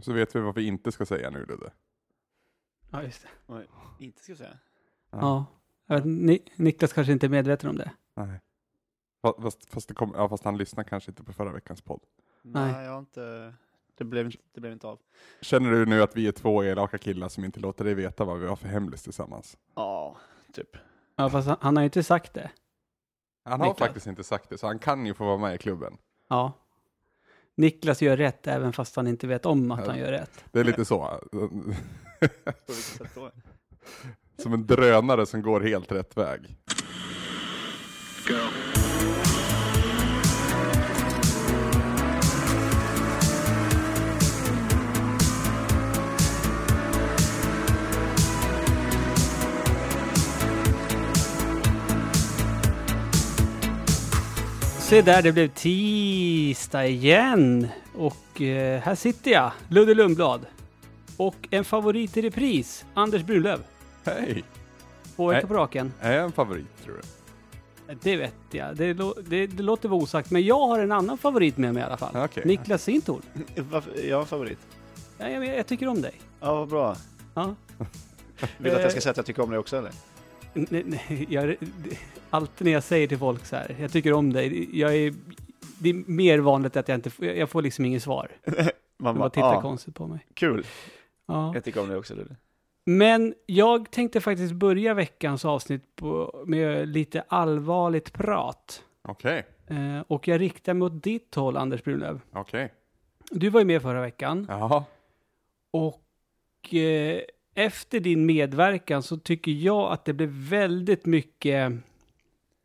Så vet vi vad vi inte ska säga nu Ludde. Ja, just det. Oj, inte ska jag säga. Ja. Jag vet, Ni, Niklas kanske inte är medveten om det. Nej. Fa- Fast, fast, det kom, ja, fast han lyssnar kanske inte på förra veckans podd. Nej. Nej, jag har inte... Det blev, inte- det blev inte av. Känner du nu att vi är två elaka killar som inte låter dig veta vad vi har för hemlis tillsammans? Ja, typ. Ja, fast han, han har ju inte sagt det. Han har Niklas. faktiskt inte sagt det, så han kan ju få vara med i klubben. Ja. Niklas gör rätt även fast han inte vet om att Ja. han gör rätt. Det är lite så. Som en drönare som går helt rätt väg. Se där, det blev tisdag igen. Och eh, här sitter jag, Ludde Lundblad. Och en favorit i repris, Anders Brunlöv. Hej! Två veckor på raken. Är jag en favorit tror du? Det vet jag. Det, det, det låter vara osagt, men jag har en annan favorit med mig i alla fall. Okej. Niklas Sintor. Varför? Jag har en favorit. Ja, jag, jag tycker om dig. Ja, vad bra. Ja. Vill du att jag ska Eh. säga att jag tycker om dig också eller? Nej, nej, jag, alltid när jag säger till folk så här, jag tycker om dig, jag är, det är mer vanligt att jag inte jag får liksom inget svar. Man bara tittar "Ah, konstigt på mig. Kul. Ja. Jag tycker om dig också Ludde. Men jag tänkte faktiskt börja veckans avsnitt på, med lite allvarligt prat. Okej, Eh, och jag riktar mig åt ditt håll, Anders Brunlöv. okej. Du var ju med förra veckan. Jaha. Och eh, efter din medverkan så tycker jag att det blev väldigt mycket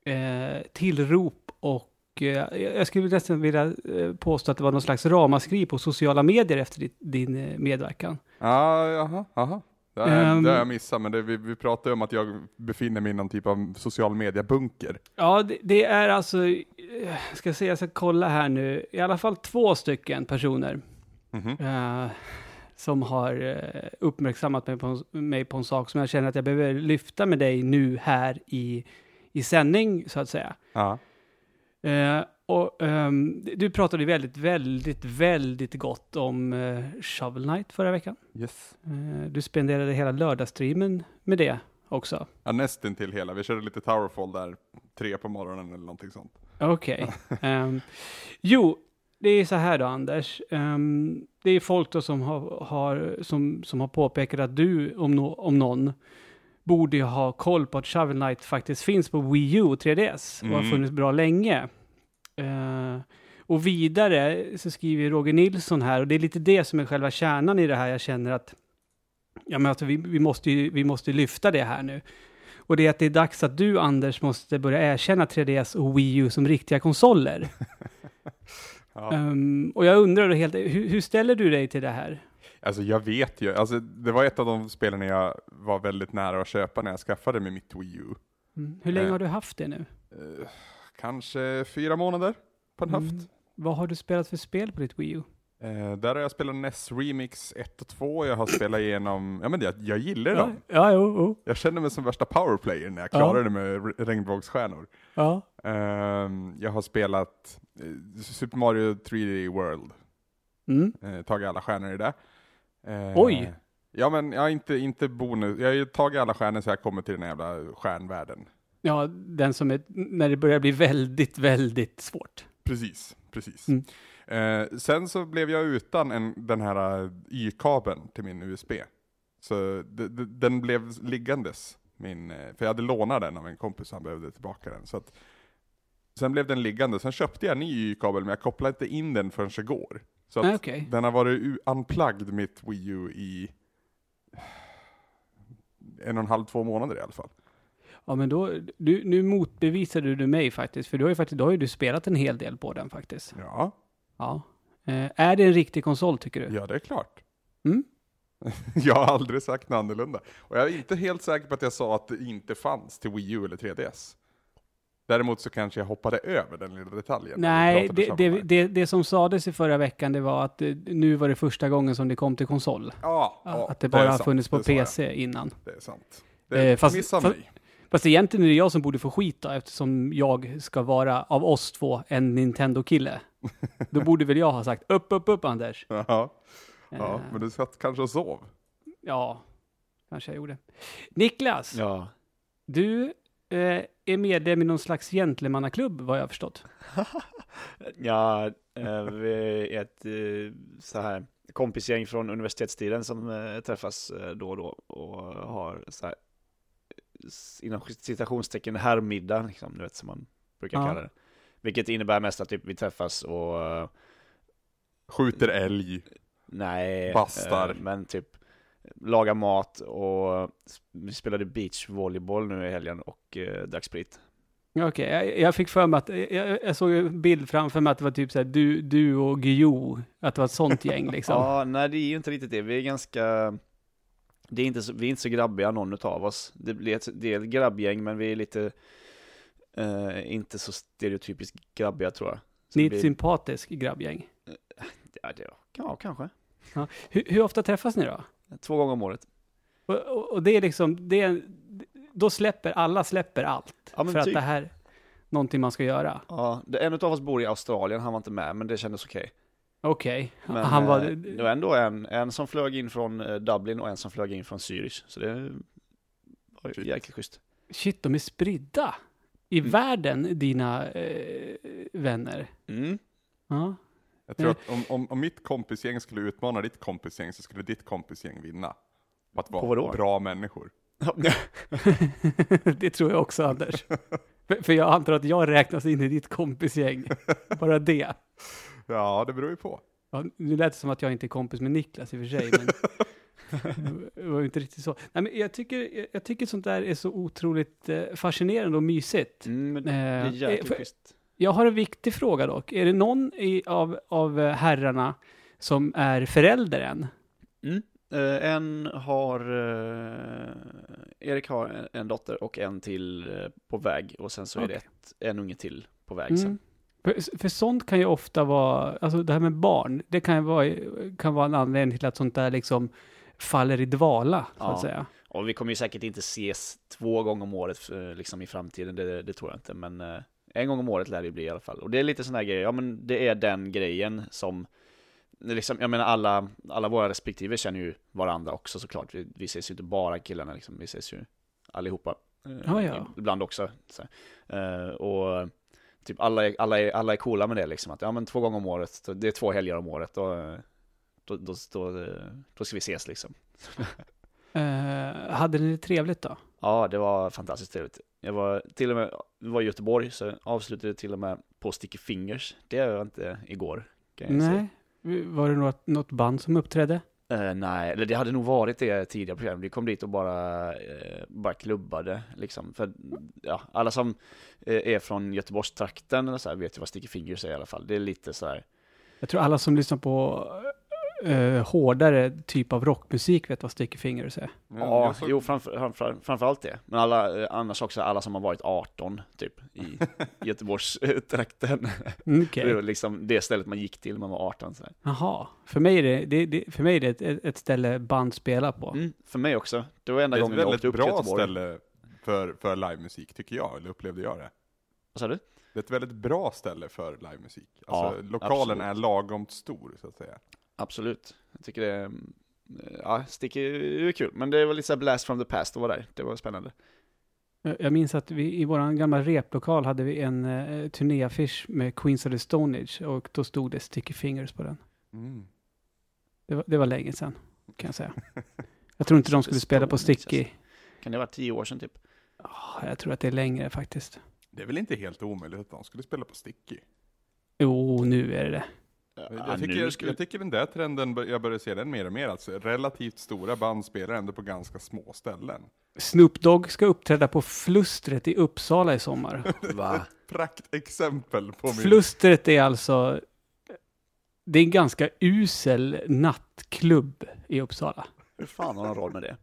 eh, tillrop och eh, jag skulle nästan vilja eh, påstå att det var någon slags ramaskri på sociala medier efter din eh, medverkan. Ja, jaha, jaha. Det har, jag- Ehm. jag missat, men det, vi, vi pratade ju om att jag befinner mig i någon typ av social media-bunker. Ja, det, det är alltså, ska jag säga, jag ska kolla här nu, i alla fall två stycken personer Mhm. eh, som har eh, uppmärksammat mig på, mig på en sak som jag känner att jag behöver lyfta med dig nu här i, i sändning, så att säga. Ja. Eh, och ehm, du pratade väldigt, väldigt, väldigt gott om eh, Shovel Knight förra veckan. Yes. Eh, du spenderade hela lördagsstreamen med det också. Ja, nästan till hela. Vi körde lite Towerfall där, tre på morgonen eller någonting sånt. Okej. Ehm, jo, det är så här då, Anders. Ehm, det är folk då som har, har, som, som har påpekat att du, om, no, om någon, borde ju ha koll på att Shovel Knight faktiskt finns på Wii U och 3DS och har Mm. funnits bra länge. Eh, och vidare så skriver Roger Nilsson här, och det är lite det som är själva kärnan i det här. Jag känner att ja, men alltså, vi, vi, måste ju, vi måste lyfta det här nu. Och det är att det är dags att du, Anders, måste börja erkänna 3DS och Wii U som riktiga konsoler. Ja. Ehm, och jag undrar då helt, hur, hur ställer du dig till det här? Alltså jag vet ju, alltså, det var ett av de spelen jag var väldigt nära att köpa när jag skaffade mig mitt Wii U. Mm. Hur länge Eh. har du haft det nu? Eh, kanske fyra månader på en höft. Mm. Vad har du spelat för spel på ditt Wii U? Eh, där har jag spelat NES Remix 1 och 2, jag har spelat igenom, ja men jag, jag gillar Ja, dem. ja, jo, jo. Jag känner mig som värsta powerplayer när jag Ja. klarade det med re- regnbågsstjärnor. Ja. Ehm, jag har spelat Super Mario 3D World, Mm. eh, tagit alla stjärnor i det. Eh, Oj. Ja men jag har inte, inte bonus, jag har ju tagit alla stjärnor så jag kommer till den här jävla stjärnvärlden. Ja, den som är, när det börjar bli väldigt, väldigt svårt. Precis, precis. Mm. Eh, sen så blev jag utan en, den här eh, Y-kabeln till min USB. Så den blev liggandes, min, eh, för jag hade lånat den av en kompis han behövde tillbaka den. Så att, sen blev den liggande, sen köpte jag en ny Y-kabel men jag kopplade inte in den förrän igår. Så att Nej, okej. den har varit unplugged mitt Wii U i en och en halv, två månader i alla fall. Ja, men då, du, nu motbevisade du mig faktiskt, för du har ju faktiskt, då har ju du spelat en hel del på den faktiskt. Ja, Ja. Eh, är det en riktig konsol tycker du? ja det är klart. Mm? Jag har aldrig sagt något annorlunda. Och jag är inte helt säker på att jag sa att det inte fanns till Wii U eller 3DS. Däremot så kanske jag hoppade över den lilla detaljen. Nej, pratade det, det, det, det som sades i förra veckan, det var att eh, nu var det första gången som det kom till konsol. Ja, ja, att det bara har sant. funnits på. PC innan. Det är sant. Det Eh, fast- missar fast- mig. Fast egentligen är det jag som borde få skit då, eftersom jag ska vara, av oss två, en Nintendo-kille. Då borde väl jag ha sagt upp, upp, upp Anders. Ja. Ja, Eh, men du satt kanske och sov? Ja, kanske jag gjorde. Niklas, Ja. du eh, är medlem i någon slags gentlemannaklubb vad jag har förstått. Ja, eh, vi är ett eh, så här kompisgäng från universitetstiden som eh, träffas då och då och har så här inom citationstecken herrmiddag, liksom, du vet som man brukar Ja. kalla det. Vilket innebär mest att typ, vi träffas och Skjuter älg? nej, Bastar. men typ laga mat och vi spelade beachvolleyboll nu i helgen och eh, drack sprit. Ja, Okej, jag, jag fick för mig att, jag, jag såg en bild framför mig att det var typ så här, du, du och Guillou, att det var ett sånt gäng liksom. Ja, nej det är ju inte riktigt det. Vi är ganska, det är inte så, vi är inte så grabbiga någon av oss. Det, blir ett, det är ett grabbgäng men vi är lite, eh, inte så stereotypiskt grabbiga tror jag. Så Ni är det ett blir- sympatiskt grabbgäng. ja, det, ja, kanske. Hur, hur ofta träffas ni då? Två gånger om året. Och, och, och det är liksom, det är, då släpper, alla släpper allt. Ja, för att typ. det här är någonting man ska göra. Ja, det, en av oss bor i Australien, han var inte med men det kändes okej. Okej, Men han var... eh, det var ändå en, en som flög in från eh, Dublin och en som flög in från Zürich. Så det var ju jäkligt schysst. Shit, de är spridda i Mm. världen, dina eh, vänner. Mm. Ja. Jag tror att om, om, om mitt kompisgäng skulle utmana ditt kompisgäng så skulle ditt kompisgäng vinna. På att På vara vadå? bra människor. det tror jag också, Anders. för, för jag antar att jag räknas in i ditt kompisgäng. Bara det. Ja, det beror ju på. Ja, nu lät det som att jag inte är kompis med Niklas i och för sig, men det var ju inte riktigt så. Nej, men jag, tycker, jag tycker sånt där är så otroligt eh, fascinerande och mysigt. Mm, men det Eh, är eh, jäkligt för- schysst. Jag har en viktig fråga dock. Är det någon i, av, av eh, herrarna som är förälder än? Mm. Eh, en har, eh, Erik har en, en dotter och en till eh, på väg och sen så är det ett, en unge till på väg sen. Mm. För, för sånt kan ju ofta vara, alltså det här med barn, det kan ju vara, kan vara en anledning till att sånt där liksom faller i dvala, så Ja. att säga. Och vi kommer ju säkert inte ses två gånger om året eh, liksom i framtiden, det, det tror jag inte, men eh, en gång om året lär det bli i alla fall. Och det är lite sån här grej, ja men det är den grejen som, liksom, jag menar alla, alla våra respektive känner ju varandra också såklart. Vi, vi ses ju inte bara killarna liksom, vi ses ju allihopa. eh, Ja, ja. Ibland också. Eh, och typ alla alla, är, alla är coola med det liksom, att ja men två gånger om året, det är två helger om året, då, då, då, då, då ska vi ses liksom. Eh, hade ni det trevligt då? Ja, det var fantastiskt trevligt. Jag var till och med, vi var i Göteborg, så avslutade till och med på Sticky Fingers. Det var jag inte igår, kan jag. Nej? Var det något, något band som uppträdde? Eh, nej, eller det hade nog varit det tidigare program. Vi kom dit och bara, eh, bara klubbade liksom. För ja, alla som eh, är från Göteborgstrakten eller så här vet ju vad Sticky Fingers är i alla fall. Det är lite så här, Jag tror alla som lyssnar på eh, hårdare typ av rockmusik vet vad Sticky Fingers är. ja, jag såg- jo framför, framför, framförallt det. Men alla, eh, annars också alla som har varit 18 typ i Göteborgstrakten. Mm, Okej. Det var liksom det stället man gick till när man var 18 så här. Jaha. För mig är det, det, det, för mig är det ett, ett ställe band spelar på. Mm, för mig också. Det var enda Det är ett gången jag väldigt åkte upp till bra Göteborg. ställe för, för livemusik, tycker jag, eller upplevde jag det. Vad sa du? Det är ett väldigt bra ställe för livemusik. Alltså, Ja, lokalen absolut. är lagom stor, så att säga. Absolut. Jag tycker det är, mm, ja, stick är kul. Men det var lite så här blast from the past att vara där. Det var spännande. Jag minns att vi i vår gamla replokal hade vi en uh, turnéaffisch med Queens of the Stone Age och då stod det Sticky Fingers på den. Mm. Det var, det var länge sedan, kan jag säga. Jag tror inte de skulle spela på Sticky. Kan det varit tio år sedan typ? Ah, jag tror att det är längre faktiskt. Det är väl inte helt omöjligt att de skulle spela på Sticky? Jo, nu är det det. Jag, tycker, jag tycker den där trenden, jag börjar se den mer och mer. Alltså, relativt stora band spelar ändå på ganska små ställen. Snoop Dogg ska uppträda på Flustret i Uppsala i sommar. Va? Praktexempel på min... Flustret är alltså... Det är en ganska usel nattklubb i Uppsala. Hur fan har de råd med det?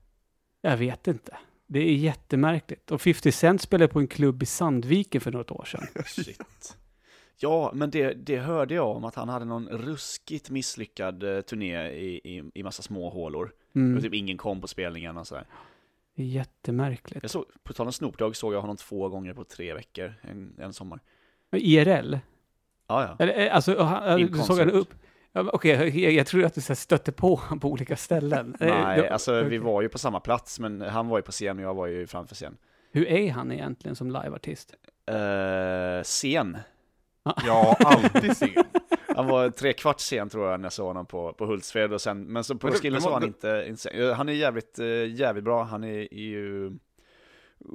Jag vet inte. Det är jättemärkligt. Och 50 Cent spelade på en klubb i Sandviken för något år sedan. Shit. Ja, men det, det hörde jag om att han hade någon ruskigt misslyckad eh, turné i, i, i massa små hålor. Mm. Och typ ingen kom på spelningen och sådär. Jättemärkligt. Jag såg, på tal om Snoop Dogg såg jag honom två gånger på tre veckor en, en sommar. IRL? Ja, ja. Eller, eh, alltså, han- du såg han upp? Ja, Okej, jag, jag tror att du så stötte på honom på olika ställen. Eh, Nej, då- alltså vi okej. var ju på samma plats, men han var ju på scen och jag var ju framför scen. Hur är han egentligen som liveartist? Uh, scen. Ja, alltid sen. Han var tre kvart sen tror jag när jag såg honom på, på Hultsfred och sen, men så på så var han inte, inte. Eh, Han är jävligt, eh, jävligt bra, han är, är ju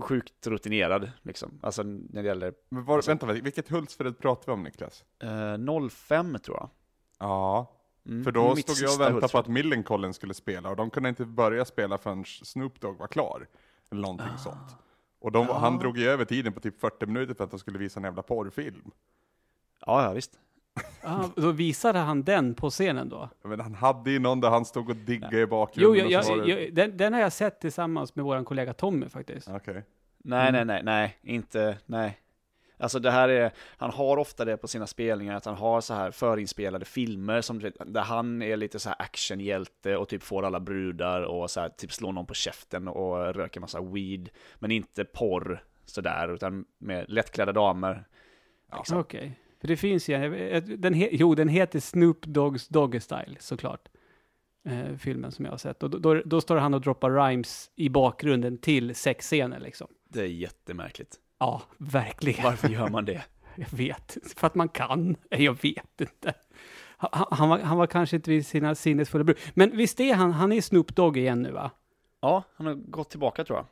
sjukt rutinerad liksom. Alltså när det gäller Men var, Alltså- vänta, vilket Hultsfred pratar vi om Niklas? eh, 05 tror jag. Ja, Mm, för då stod jag och väntade på att Millencolin skulle spela och de kunde inte börja spela förrän Snoop Dogg var klar. Eller någonting Ah. sånt. Och de, Ja. han drog ju över tiden på typ 40 minuter för att de skulle visa en jävla porrfilm. Ja, ja visst. Ah, då visade han den på scenen då? Men han hade ju någon där han stod och diggade i Jo, bakgrunden. jag, så jag, var det... jag, den, den har jag sett tillsammans med vår kollega Tommy faktiskt. Okej. Nej, Mm. nej, nej, nej, inte, nej. Alltså det här är, han har ofta det på sina spelningar, att han har så här förinspelade filmer som, där han är lite så här actionhjälte och typ får alla brudar och så här, typ slår någon på käften och röker massa weed. Men inte porr sådär, utan med lättklädda damer. Liksom. Okej. För det finns ju, vet- den he, jo den heter Snoop Dogs Doggy Style såklart. Eh, filmen som jag har sett. Och då, då, då står han och droppar rhymes i bakgrunden till sexscener liksom. Det är jättemärkligt. Ja, verkligen. Varför gör man det? Jag vet. För att man kan. Jag vet inte. Han, han, var, han var kanske inte vid sina sinnesfulla bruk. Men visst är han, han är Snoop Dogg igen nu va? Ja, han har gått tillbaka tror jag.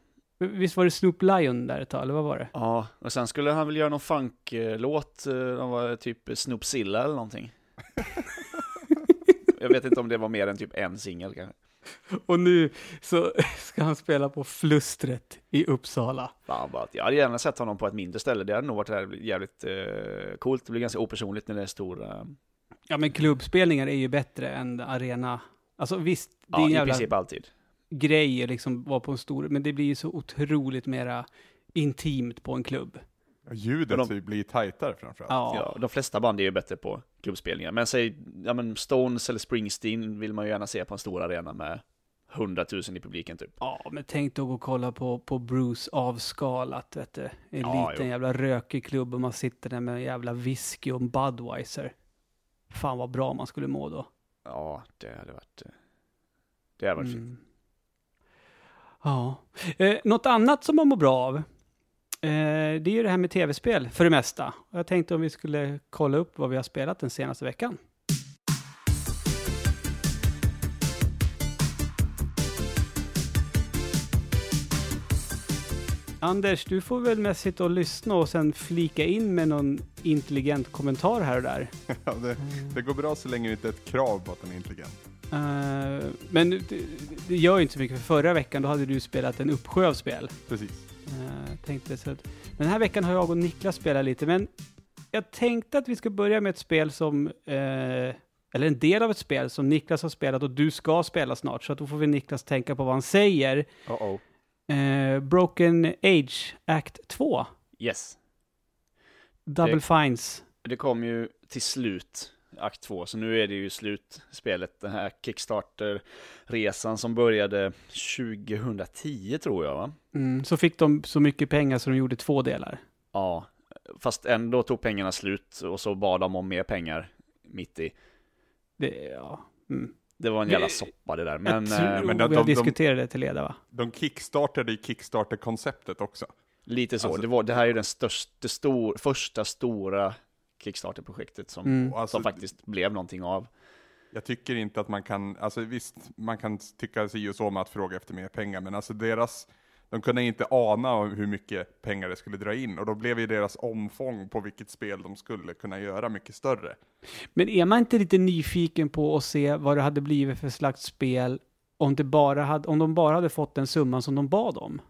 Visst var det Snoop Lion där ett tag, eller vad var det? Ja, och sen skulle han väl göra någon funklåt, eh, de var typ Snoopzilla eller någonting. Jag vet inte om det var mer än typ en singel kanske. Och nu så ska han spela på Flustret i Uppsala. Fan bara att jag hade gärna sett honom på ett mindre ställe, det hade nog varit jävligt, eh, coolt. Det blir ganska opersonligt när det är stora, Ja, men klubbspelningar är ju bättre än arena. Alltså visst, det är ja en i jävla princip alltid. Grej att liksom vara på en stor, men det blir ju så otroligt mera intimt på en klubb. Ja, Ljudet de- blir ju tajtare framförallt. Ja. Ja, de flesta band är ju bättre på klubbspelningar, men säg, ja men Stones eller Springsteen vill man ju gärna se på en stor arena med 100 000 i publiken typ. Ja, men tänk då gå och kolla på, på Bruce avskalat, vet du. En Ja, liten jo. jävla rökig klubb och man sitter där med en jävla whisky och en Budweiser. Fan vad bra man skulle må då. Ja, det hade varit, eh, det hade varit fint. Ja. Eh, något annat som man mår bra av, eh, det är ju det här med tv-spel för det mesta. Jag tänkte om vi skulle kolla upp vad vi har spelat den senaste veckan. Anders, du får väl mest sitta och lyssna och sen flika in med någon intelligent kommentar här och där. Ja, det, det går bra så länge det inte är ett krav på att den är intelligent. Eh, men det, det gör ju inte så mycket, för förra veckan då hade du spelat en uppsjö av spel. Precis. Eh, tänkte så att, men den här veckan har jag och Niklas spelat lite, men jag tänkte att vi ska börja med ett spel som, eh, eller en del av ett spel som Niklas har spelat och du ska spela snart, så att då får vi Niklas tänka på vad han säger. Eh, Broken Age Act 2, Yes. Double Det- Fines. Det kom ju till slut, akt 2, så nu är det ju slutspelet, den här Kickstarter-resan som började 2010 tror jag va? Mm, så fick de så mycket pengar så de gjorde två delar. Ja, fast ändå tog pengarna slut och så bad de om mer pengar mitt i. Det, ja. Mm. Det var en jävla soppa det där, men... jag tror eh, men de- de- de- diskuterat det till leda va? De kickstartade ju Kickstarter-konceptet också. Lite så. Alltså- det, var, det här är ju den största, stor, första stora Kickstarter-projektet som, Mm. Alltså, som faktiskt blev någonting av. Jag tycker inte att man kan, alltså visst, man kan tycka si och så med att fråga efter mer pengar, men alltså deras, de kunde inte ana hur mycket pengar det skulle dra in, och då blev ju deras omfång på vilket spel de skulle kunna göra mycket större. Men är man inte lite nyfiken på att se vad det hade blivit för slags spel om, det bara hade, om de bara hade fått den summan som de bad om?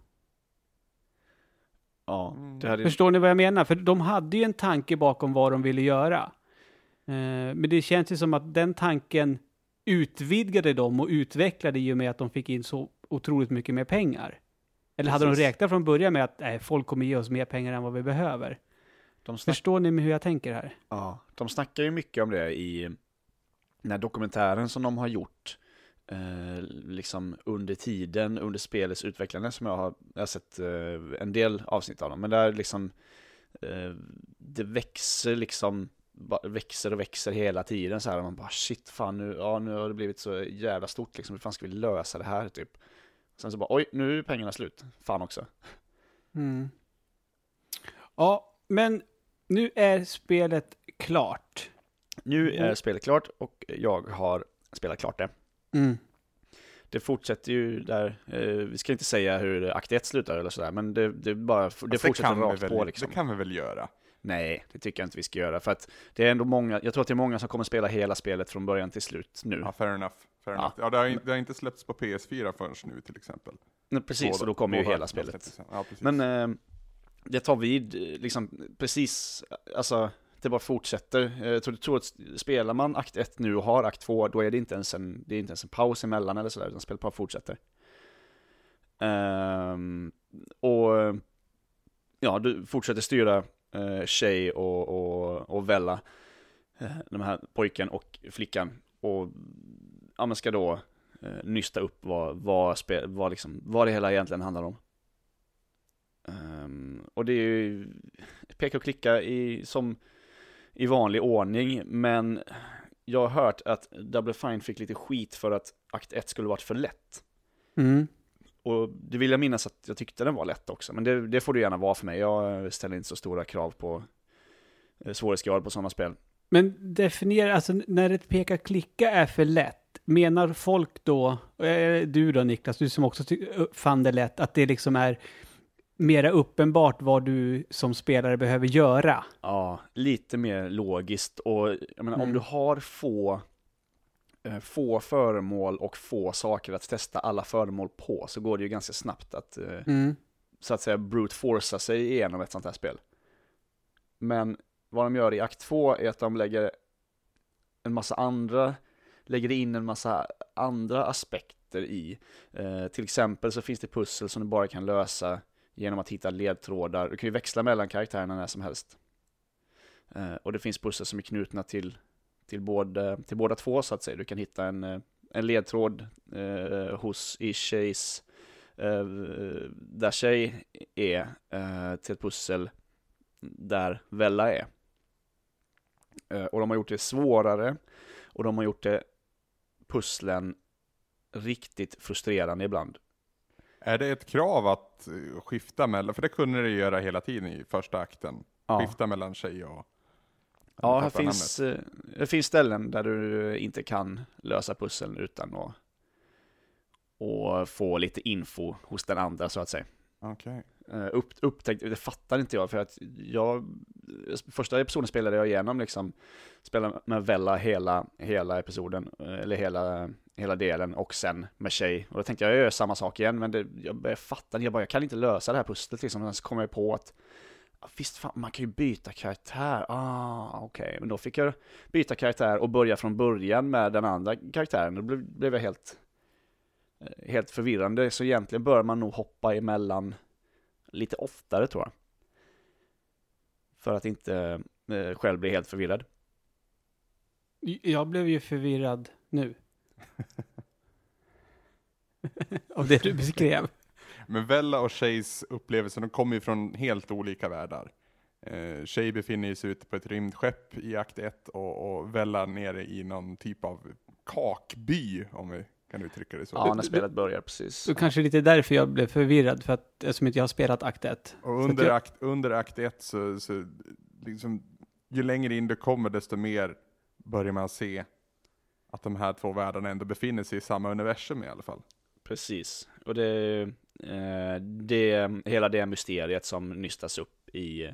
Ja, Mm. det hade, Förstår ni vad jag menar? För de hade ju en tanke bakom vad de ville göra. Eh, men det känns ju som att den tanken utvidgade dem och utvecklade i och med att de fick in så otroligt mycket mer pengar. Eller hade de räknat från början med att nej, folk kommer ge oss mer pengar än vad vi behöver? Förstår ni hur jag tänker här? ja, de snackar ju mycket om det i den här dokumentären som de har gjort eh, liksom under tiden, under spelets utvecklande som jag har, jag har sett eh, en del avsnitt av dem. Men där liksom eh, det växer liksom växer och växer hela tiden så här. Man bara shit fan nu, ja nu har det blivit så jävla stort liksom. Hur fan ska vi lösa det här typ? Sen så bara oj, nu är pengarna slut. Fan också. Mm. Ja, men nu är spelet klart. Nu är Mm. spelet klart och jag har spelat klart det. Mm. Det fortsätter ju där, eh, vi ska inte säga hur akt 1 slutar eller sådär, men det, det, bara, det Alltså, fortsätter kan vi rakt väl, på liksom. Det kan vi väl göra? Nej, det tycker jag inte vi ska göra, för att det är ändå många, jag tror att det är många som kommer spela hela spelet från början till slut nu. Ja, fair enough. Fair enough. ja det, har, det har inte släppts på PS4 förrän nu till exempel. Men precis, Båda- och då kommer ju hela spelet. Ja. Men eh, det tar vid, liksom precis, alltså det bara fortsätter. Eh, jag tror, tror att spelar man akt 1 nu och har akt 2, då är det inte ens en, det är inte ens en paus emellan eller sådär, utan spelet bara fortsätter. Um, och ja, du fortsätter styra uh, Shay och, och, och Vella, eh, de här pojken och flickan, och ja, man ska då uh, nysta upp vad, vad, spe, vad, liksom, vad det hela egentligen handlar om. Um, och det är ju peka och klicka i, som i vanlig ordning, men jag har hört att Double Fine fick lite skit för att akt 1 skulle varit för lätt. Mm. Och det vill jag minnas att jag tyckte den var lätt också, men det, det får det gärna vara för mig. Jag ställer inte så stora krav på eh, svårighetsgrad på sådana spel. Men definiera, alltså när ett peka-klicka är för lätt, menar folk då, eh, du då Niklas, du som också ty- fann det lätt, att det liksom är mera uppenbart vad du som spelare behöver göra? Ja, lite mer logiskt och jag menar, om Mm. du har få eh, få föremål och få saker att testa alla föremål på så går det ju ganska snabbt att eh, Mm. så att säga brute forca sig igenom ett sånt här spel. Men vad de gör i akt 2 är att de lägger en massa andra, lägger in en massa andra aspekter i. Eh, till exempel så finns det pussel som du bara kan lösa genom att hitta ledtrådar. Du kan ju växla mellan karaktärerna när som helst. Eh, och det finns pussel som är knutna till, till, båda, till båda två så att säga. Du kan hitta en, eh, en ledtråd eh, hos i Shays eh, där Shay är eh, till ett pussel där Vella är. Eh, och de har gjort det svårare och de har gjort det pusslen riktigt frustrerande ibland. Är det ett krav att eh, skifta mellan, för det kunde det göra hela tiden i första akten. Ja, Skifta mellan tjej och... ja här finns, eh, det finns ställen där du inte kan lösa pusseln utan att och få lite info hos den andra så att säga. Okej. Uh, upp, upptäckt, det fattar inte jag för att jag, första episoden spelade jag igenom liksom, spelade med Vella hela, hela episoden, eh, eller hela, hela delen och sen med tjej. Och då tänkte jag, jag gör samma sak igen, men det, jag började fatta, jag bara, jag kan inte lösa det här pusslet liksom, och sen så kom jag på att ah, Visst fan, man kan ju byta karaktär, ah okej, men då fick jag byta karaktär och börja från början med den andra karaktären, då blev, blev jag helt, eh, helt förvirrande, så egentligen bör man nog hoppa emellan lite oftare tror jag. För att inte eh, själv bli helt förvirrad. Jag blev ju förvirrad nu. Av det du beskrev. Men Vella och Shays upplevelser, de kommer ju från helt olika världar. Eh, Shay befinner sig ute på ett rymdskepp i akt 1 och, och Vella nere i någon typ av kakby, om vi kan uttrycka det så. Ja, när spelet börjar precis. Så kanske lite därför jag blev förvirrad, för att eftersom inte jag har spelat akt 1. Och under, jag- akt, under akt 1 så, så liksom, ju längre in du kommer desto mer börjar man se att de här två världarna ändå befinner sig i samma universum i alla fall. Precis. Och det, eh, det hela det mysteriet som nystas upp i eh,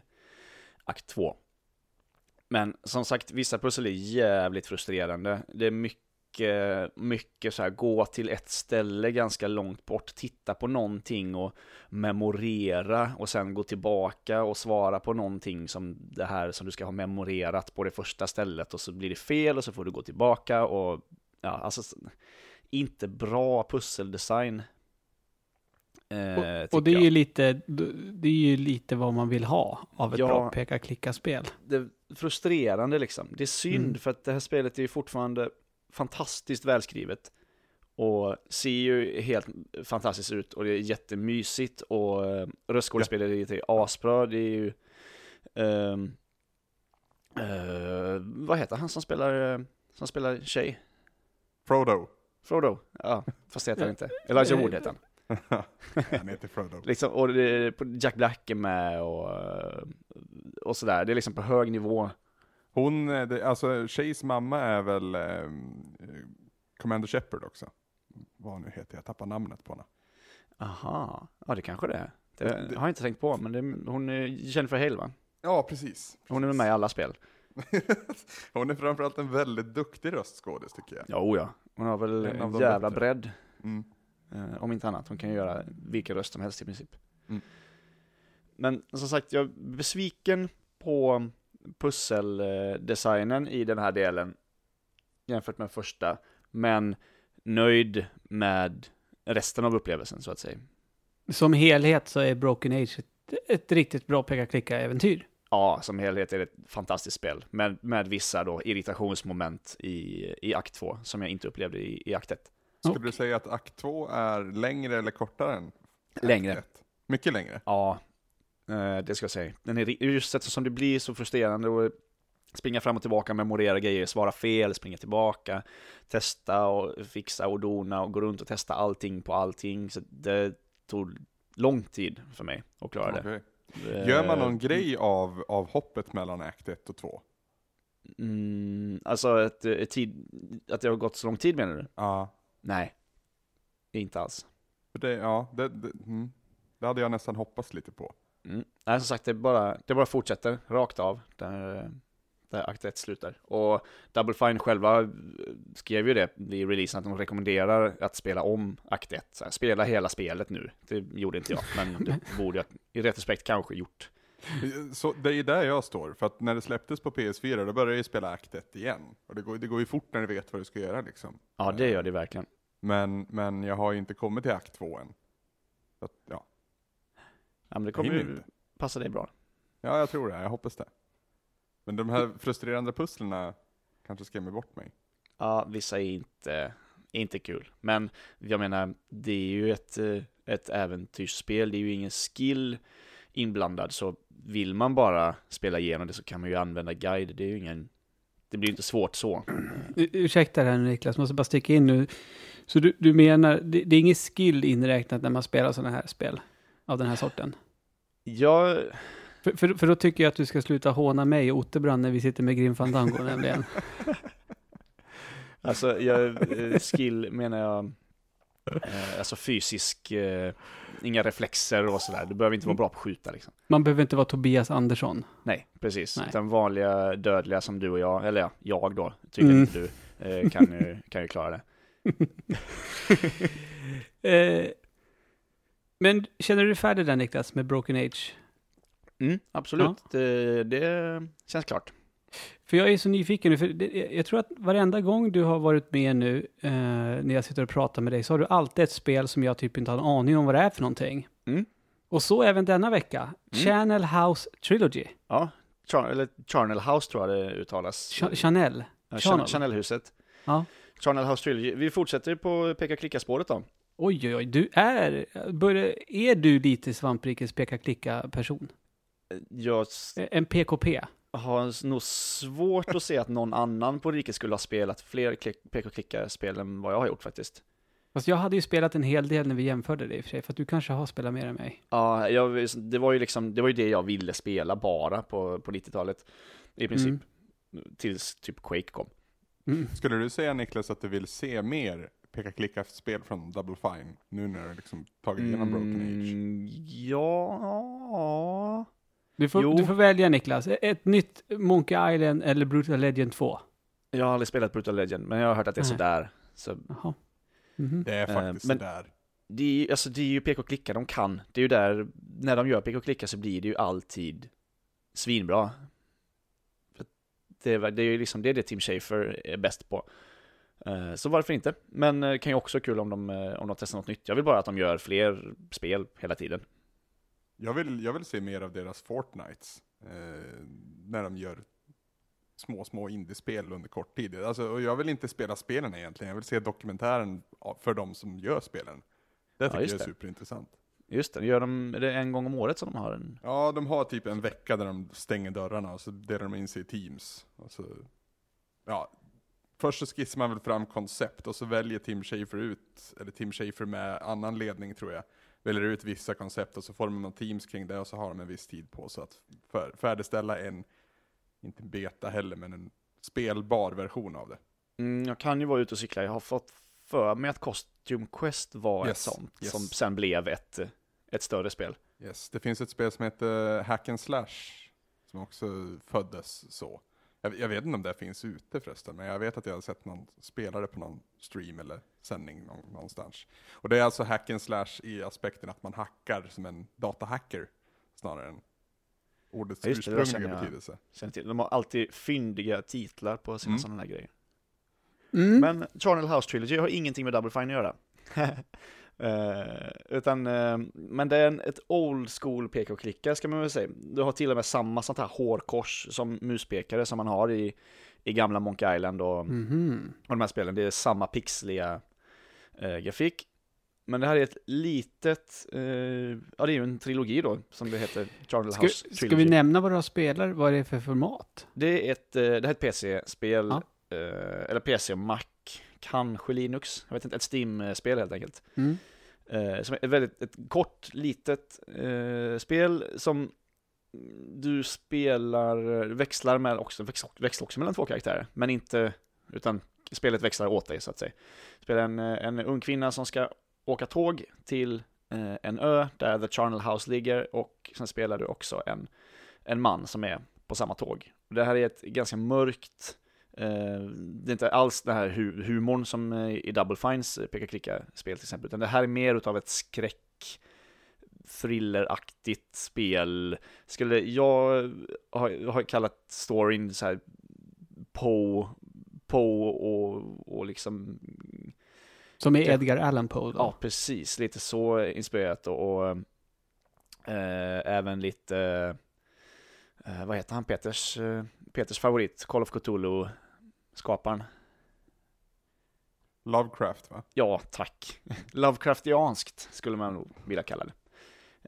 akt 2. Men som sagt, vissa pussel är jävligt frustrerande. Det är mycket, mycket så här, gå till ett ställe ganska långt bort, titta på någonting och memorera och sen gå tillbaka och svara på någonting som det här som du ska ha memorerat på det första stället och så blir det fel och så får du gå tillbaka och ja, alltså inte bra pusseldesign. Eh, Och, och det är jag. ju lite, det är ju lite vad man vill ha av ett Ja. bra peka-klicka-spel. det är frustrerande liksom. Det är synd Mm. för att det här spelet är ju fortfarande fantastiskt välskrivet. Och ser ju helt fantastiskt ut och det är jättemysigt och uh, röstskådespeleriet är asbra. Det är ju ehm, Eh, vad heter han som spelar, eh, som spelar tjej? Frodo. Frodo? Ja, fast det heter han inte. Elijah Wood heter han. Han heter Frodo. Liksom, och Jack Black är med och, eh, och sådär. Det är liksom på hög nivå. Hon, eh, det, alltså Shays mamma är väl eh, Commander Shepard också. Vad hon nu heter, jag tappar namnet på henne. Aha, ja det kanske det är. Det, Det- har jag inte tänkt på, men det, hon är Jennifer Hale va? Ja, precis. Hon är med i alla spel. hon är framförallt en väldigt duktig röstskådis tycker jag. Ja, oh ja. Hon har väl En en jävla bättre. bredd. Mm. Eh, om inte annat. Hon kan ju göra vilken röst som helst i princip. Mm. Men som sagt, jag är besviken på pusseldesignen i den här delen jämfört med första, men nöjd med resten av upplevelsen så att säga. Som helhet så är Broken Age ett, ett riktigt bra peka-klicka-äventyr. Ja, som helhet är det ett fantastiskt spel, med, med vissa då irritationsmoment i, i akt 2 som jag inte upplevde i, i akt 1. Skulle du säga att akt 2 är längre eller kortare än akt Längre. ett? Mycket längre. Ja, det ska jag säga. Den är just eftersom det blir så frustrerande att springa fram och tillbaka, memorera grejer, svara fel, springa tillbaka, testa och fixa och dona och gå runt och testa allting på allting. Så det tog lång tid för mig att klara det. Okej. Gör man någon Eh, grej av, av hoppet mellan akt 1 och 2? Mm, alltså ett tid, att det har gått så lång tid menar du? Ja. Nej, inte alls. Det, ja, det, det, mm. det hade jag nästan hoppats lite på. Mm. Nej, som sagt, det bara, det bara fortsätter rakt av där, där akt 1 slutar. Och Double Fine själva skrev ju det vid releasen att de rekommenderar att spela om akt 1. Så här, spela hela spelet nu. Det gjorde inte jag, men det borde jag i retrospekt kanske gjort. Så det är där jag står, för att när det släpptes på PS4 då började jag ju spela akt 1 igen. Och det går, det går ju fort när du vet vad du ska göra liksom. Ja, det gör det verkligen. Men, men jag har ju inte kommit till akt 2 än. Så att, ja. Ja, men det kommer ju passa dig bra. ja, jag tror det. Jag hoppas det. Men de här frustrerande pusslerna kanske skrämmer bort mig. Ja, vissa är inte, inte kul. Men jag menar, det är ju ett, eh, ett äventyrsspel, det är ju ingen skill inblandad. Så vill man bara spela igenom det så kan man ju använda guide. Det är ju ingen, det blir ju inte svårt så. Ursäkta det här Niklas, måste bara sticka in nu. Så du, du menar, det, det är ingen skill inräknat när man spelar sådana här spel av den här sorten? Jag, För, för, för då tycker jag att du ska sluta håna mig och Otterbrand när vi sitter med Grim Fandango nämligen. alltså, jag, eh, skill menar jag, eh, alltså fysisk, eh, inga reflexer och sådär. Du behöver inte vara bra på att skjuta liksom. Man behöver inte vara Tobias Andersson. Nej, precis. Nej. Utan vanliga dödliga som du och jag, eller ja, jag då, tydligen Mm. inte du, eh, kan, ju, kan ju klara det. men känner du dig färdig där Niklas med Broken Age? Mm, absolut, det, det känns klart. För jag är så nyfiken nu, för det, jag tror att varenda gång du har varit med nu, eh, när jag sitter och pratar med dig, så har du alltid ett spel som jag typ inte har en aning om vad det är för någonting. Mm. Och så även denna vecka. Channel House Trilogy. Ja, Char eller Charnel House tror jag det uttalas. Ch- Chanel. Ja, Chanel-huset. Ja. Charnel House Trilogy. Vi fortsätter på peka-klicka-spåret då. Oj, oj, oj. Du är, börjar, är du lite svamprikes peka-klicka-person? Jag Eh, En PKP? har nog svårt att se att någon annan på riket skulle ha spelat fler klick- peka-klicka-spel än vad jag har gjort faktiskt. Fast jag hade ju spelat en hel del när vi jämförde det i och för sig, för att du kanske har spelat mer än mig. Ja, jag, det var ju liksom, det var ju det jag ville spela bara på, på 90-talet. I princip. Tills typ Quake kom. Mm. Skulle du säga Niklas att du vill se mer peka-klicka-spel från Double Fine? Nu när du liksom tagit igenom Broken Age. Mm, ja... Du, får, Jo. du får välja Niklas, ett nytt Monkey Island eller Brutal Legend 2. Jag har aldrig spelat Brutal Legend, men jag har hört att det är Nej. sådär. Så Jaha. Mhm. Det är faktiskt men- sådär. det är, ju- alltså, det är ju pek-och-klicka de kan. Det är ju där, när de gör pek-och-klicka så blir det ju alltid svinbra. Det är, det är ju liksom det, är det Tim Schafer är bäst på. Eh, Så varför inte? Men det kan ju också vara kul om de, eh, om de testar något nytt. Jag vill bara att de gör fler spel hela tiden. Jag vill, jag vill se mer av deras Fortnites. Eh, när de gör små, små indiespel under kort tid. Alltså, och jag vill inte spela spelen egentligen, jag vill se dokumentären för de som gör spelen. Det tycker just jag är det. superintressant. Just det, gör de, det en gång om året som de har en? Ja, de har typ en vecka där de stänger dörrarna och så delar de in sig i teams. Så, ja, först så skissar man väl fram koncept och så väljer Tim Schafer ut, eller Tim Schafer med annan ledning tror jag, väljer ut vissa koncept och så formar man teams kring det och så har de en viss tid på sig att för, färdigställa en, inte beta heller, men en spelbar version av det. Mm, jag kan ju vara ute och cykla, jag har fått för mig att Costume Quest var Yes, ett sånt, yes. som sen blev ett, ett större spel. Yes, det finns ett spel som heter Hack and Slash, som också föddes så. Jag, jag vet inte om det finns ute förresten, men jag vet att jag har sett någon spelare på någon stream eller sändning någon, någonstans. Och det är alltså Hack and Slash i aspekten att man hackar som en datahacker, snarare än ordets Ja, det, det ursprungliga känner jag. betydelse. Känner till. De har alltid fyndiga titlar på sina Mm. sådana här grejer. Mm. Men Charnel House Trilogy har ingenting med Double Fine att göra. Eh, utan, eh, men det är en, ett old school peka och klicka ska man väl säga. Du har till och med samma sånt här hårkors som muspekare som man har i, i gamla Monkey Island och, Mhm. och de här spelen. Det är samma pixliga eh, grafik. Men det här är ett litet, ja det är ju en trilogi då, som det heter, Charnel Ska, House ska Trilogy. vi nämna vad du spelar? Vad är det för format? Det är ett, det här är ett PC-spel, Ja. eller PC och Mac, kanske Linux, jag vet inte, ett Steam-spel helt enkelt. Mm. Eh, som är ett väldigt ett kort, litet eh, spel som du spelar, växlar med också, växlar, också mellan två karaktärer, men inte, utan spelet växlar åt dig så att säga. Spelar en, en ung kvinna som ska åka tåg till eh, en ö där The Charnel House ligger och sen spelar du också en, en man som är på samma tåg. Det här är ett ganska mörkt, det är inte alls den här hu humorn som eh, i Double Fines eh, peka-klicka-spel till exempel, utan det här är mer utav ett skräck thrilleraktigt spel. Skulle jag har, har kallat storyn så här Poe, Poe och, och liksom Som är Okej. Edgar Allan Poe då? Ja, precis. Lite så inspirerat och, och eh, även lite, eh, vad heter han, Peters, eh, Peters favorit, Call of Cthulhu-skaparen. Lovecraft va? Ja, tack. Lovecraftianskt skulle man nog vilja kalla det.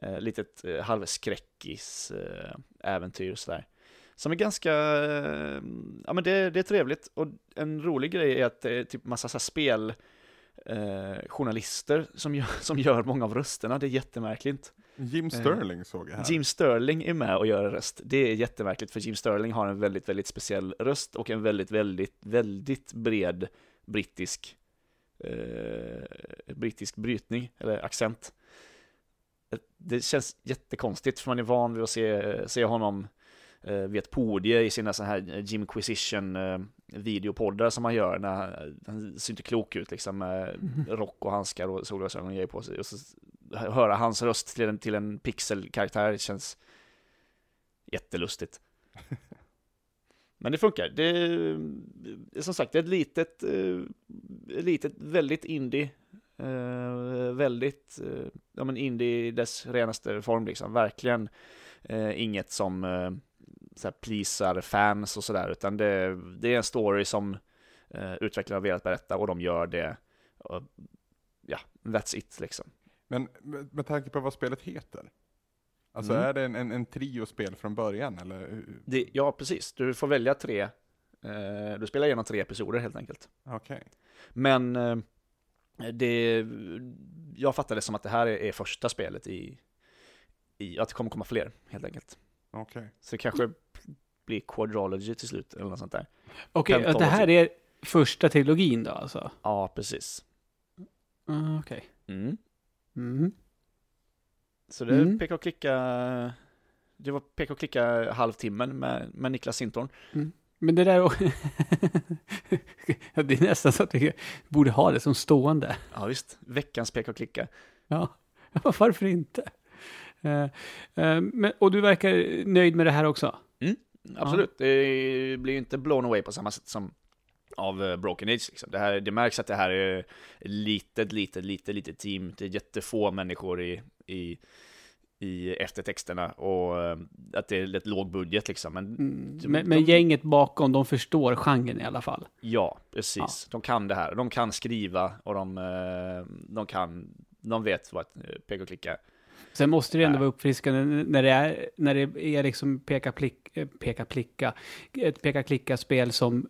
Eh, litet eh, halvskräckis eh, äventyr sådär. Som är ganska, eh, ja men det, det är trevligt och en rolig grej är att det är typ massa så här spel eh, som gör, som gör många av rösterna, det är jättemärkligt. Jim Sterling såg jag här. Jim Sterling är med och gör en röst. Det är jättemärkligt för Jim Sterling har en väldigt, väldigt speciell röst och en väldigt, väldigt, väldigt bred brittisk eh, brittisk brytning eller accent. Det känns jättekonstigt för man är van vid att se, se honom eh, vid ett podie i sina så här Jimquisition eh, videopoddar som han gör när han, han ser inte klok ut liksom med rock och handskar och solglasögon och grejer på sig och så höra hans röst till en, till en pixelkaraktär känns jättelustigt. Men det funkar. Det är som sagt det är ett litet, eh, ett litet väldigt indie. Eh, väldigt, eh, ja men indie i dess renaste form liksom. Verkligen inget som så här pleasar fans och sådär, utan det, det är en story som eh, utvecklarna har velat berätta och de gör det. Och, ja, that's it liksom. Men med, med tanke på vad spelet heter. Alltså Mm. är det en, en, en trio-spel från början eller? Det, ja, precis. Du får välja tre. Eh, du spelar igenom tre episoder helt enkelt. Okej. Men eh, det, jag fattar det som att det här är, är första spelet i, i, att det kommer komma fler helt enkelt. Okej. Så det kanske blir Quadrology till slut eller något sånt där. Okej, Pentology. det här är första trilogin då alltså? Ja, precis. Ah, Okej. Mm. Mhm. Så det är Mm. peka och klicka, det var peka och klicka halvtimmen med, med Niklas Sintorn. Men det där... Ja, det är nästan så att vi borde ha det som stående. Ja visst, veckans peka och klicka. Ja, ja varför inte? Eh, eh, men, och du verkar nöjd med det här också? Absolut, det blir ju inte blown away på samma sätt som av eh, Broken Age. Liksom. Det, här, det märks att det här är ett litet, litet, litet, litet team. Det är jättefå människor i, i, i eftertexterna och eh, att det är ett låg budget liksom. Men Mm, De- men, gänget bakom, de förstår genren i alla fall. ja, precis. De kan det här. De kan skriva och de, eh, de kan, de vet vad ett peka och klicka Sen måste det ändå vara uppfriskande när det är, när det är liksom peka, plick, peka, plicka, ett peka klicka spel som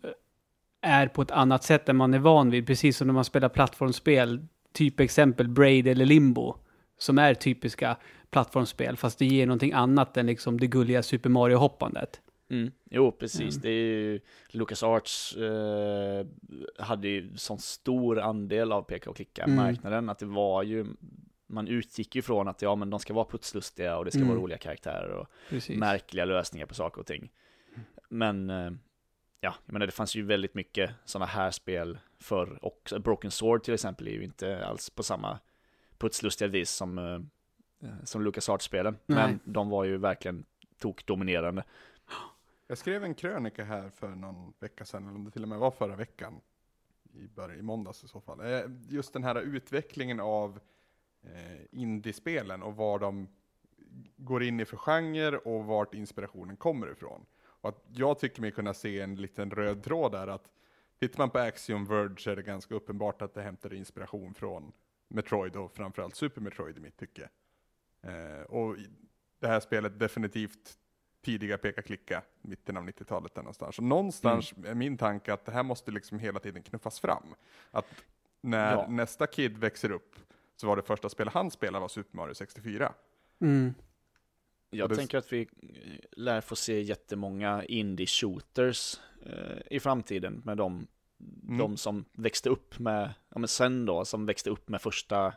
är på ett annat sätt än man är van vid. Precis som när man spelar plattformsspel, typ exempel Braid eller Limbo, som är typiska plattformsspel, fast det ger någonting annat än liksom det gulliga Super Mario-hoppandet. Mm. Jo, precis. Mm. Det är ju, LucasArts eh, hade ju sån stor andel av peka och klicka-marknaden att det var ju, man utgick ju från att ja, men de ska vara putslustiga och det ska Mm. vara roliga karaktärer och Precis. märkliga lösningar på saker och ting. Men, eh, ja, jag menar det fanns ju väldigt mycket sådana här spel förr också. Broken Sword till exempel är ju inte alls på samma putslustiga vis som, eh, som LucasArts-spelen. Nej. Men de var ju verkligen tokdominerande. Jag skrev en krönika här för någon vecka sedan, eller om det till och med var förra veckan. I, början, i måndags i så fall. Eh, Just den här utvecklingen av eh, indiespelen och vad de går in i för genre och vart inspirationen kommer ifrån. Och att jag tycker mig kunna se en liten röd tråd där att tittar man på Axiom Verge så är det ganska uppenbart att det hämtar inspiration från Metroid och framförallt Super Metroid i mitt tycke. Eh, och det här spelet definitivt tidiga peka-klicka, mitten av 90-talet där någonstans. Och någonstans är min tanke att det här måste liksom hela tiden knuffas fram. Att när Ja. nästa kid växer upp så var det första spelet han spelade var Super Mario 64. Mm. Jag det- tänker att vi lär få se jättemånga indie-shooters eh, i framtiden med de, Mm. de som växte upp med, ja men sen då, som växte upp med första,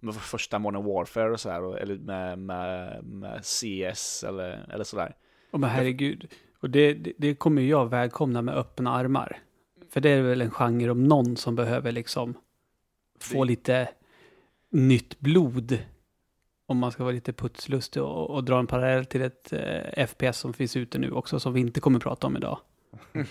med första Modern Warfare och sådär, och- eller med, med, med CS eller, eller sådär. Och men herregud, och det, det, det kommer jag välkomna med öppna armar. För det är väl en genre om någon som behöver liksom få lite nytt blod. Om man ska vara lite putslustig och, och dra en parallell till ett eh, FPS som finns ute nu också, som vi inte kommer prata om idag.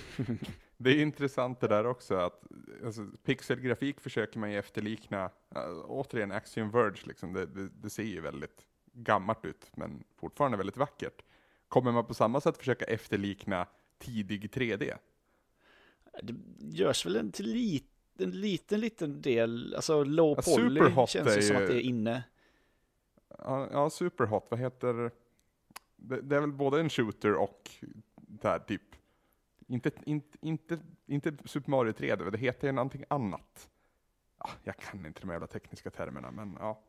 Det är intressant det där också att alltså, pixelgrafik försöker man ju efterlikna, äh, återigen Axiom Verge liksom, det, det, det ser ju väldigt gammalt ut men fortfarande väldigt vackert. Kommer man på samma sätt försöka efterlikna tidig 3D? Det görs väl en till en liten, liten del, alltså low Ja, poly känns ju som att det är inne. Ja, Superhot, vad heter det? Det är väl både en shooter och där typ, inte, inte, inte, inte Super Mario 3D, det heter ju någonting annat. Ja, jag kan inte de jävla tekniska termerna, men ja.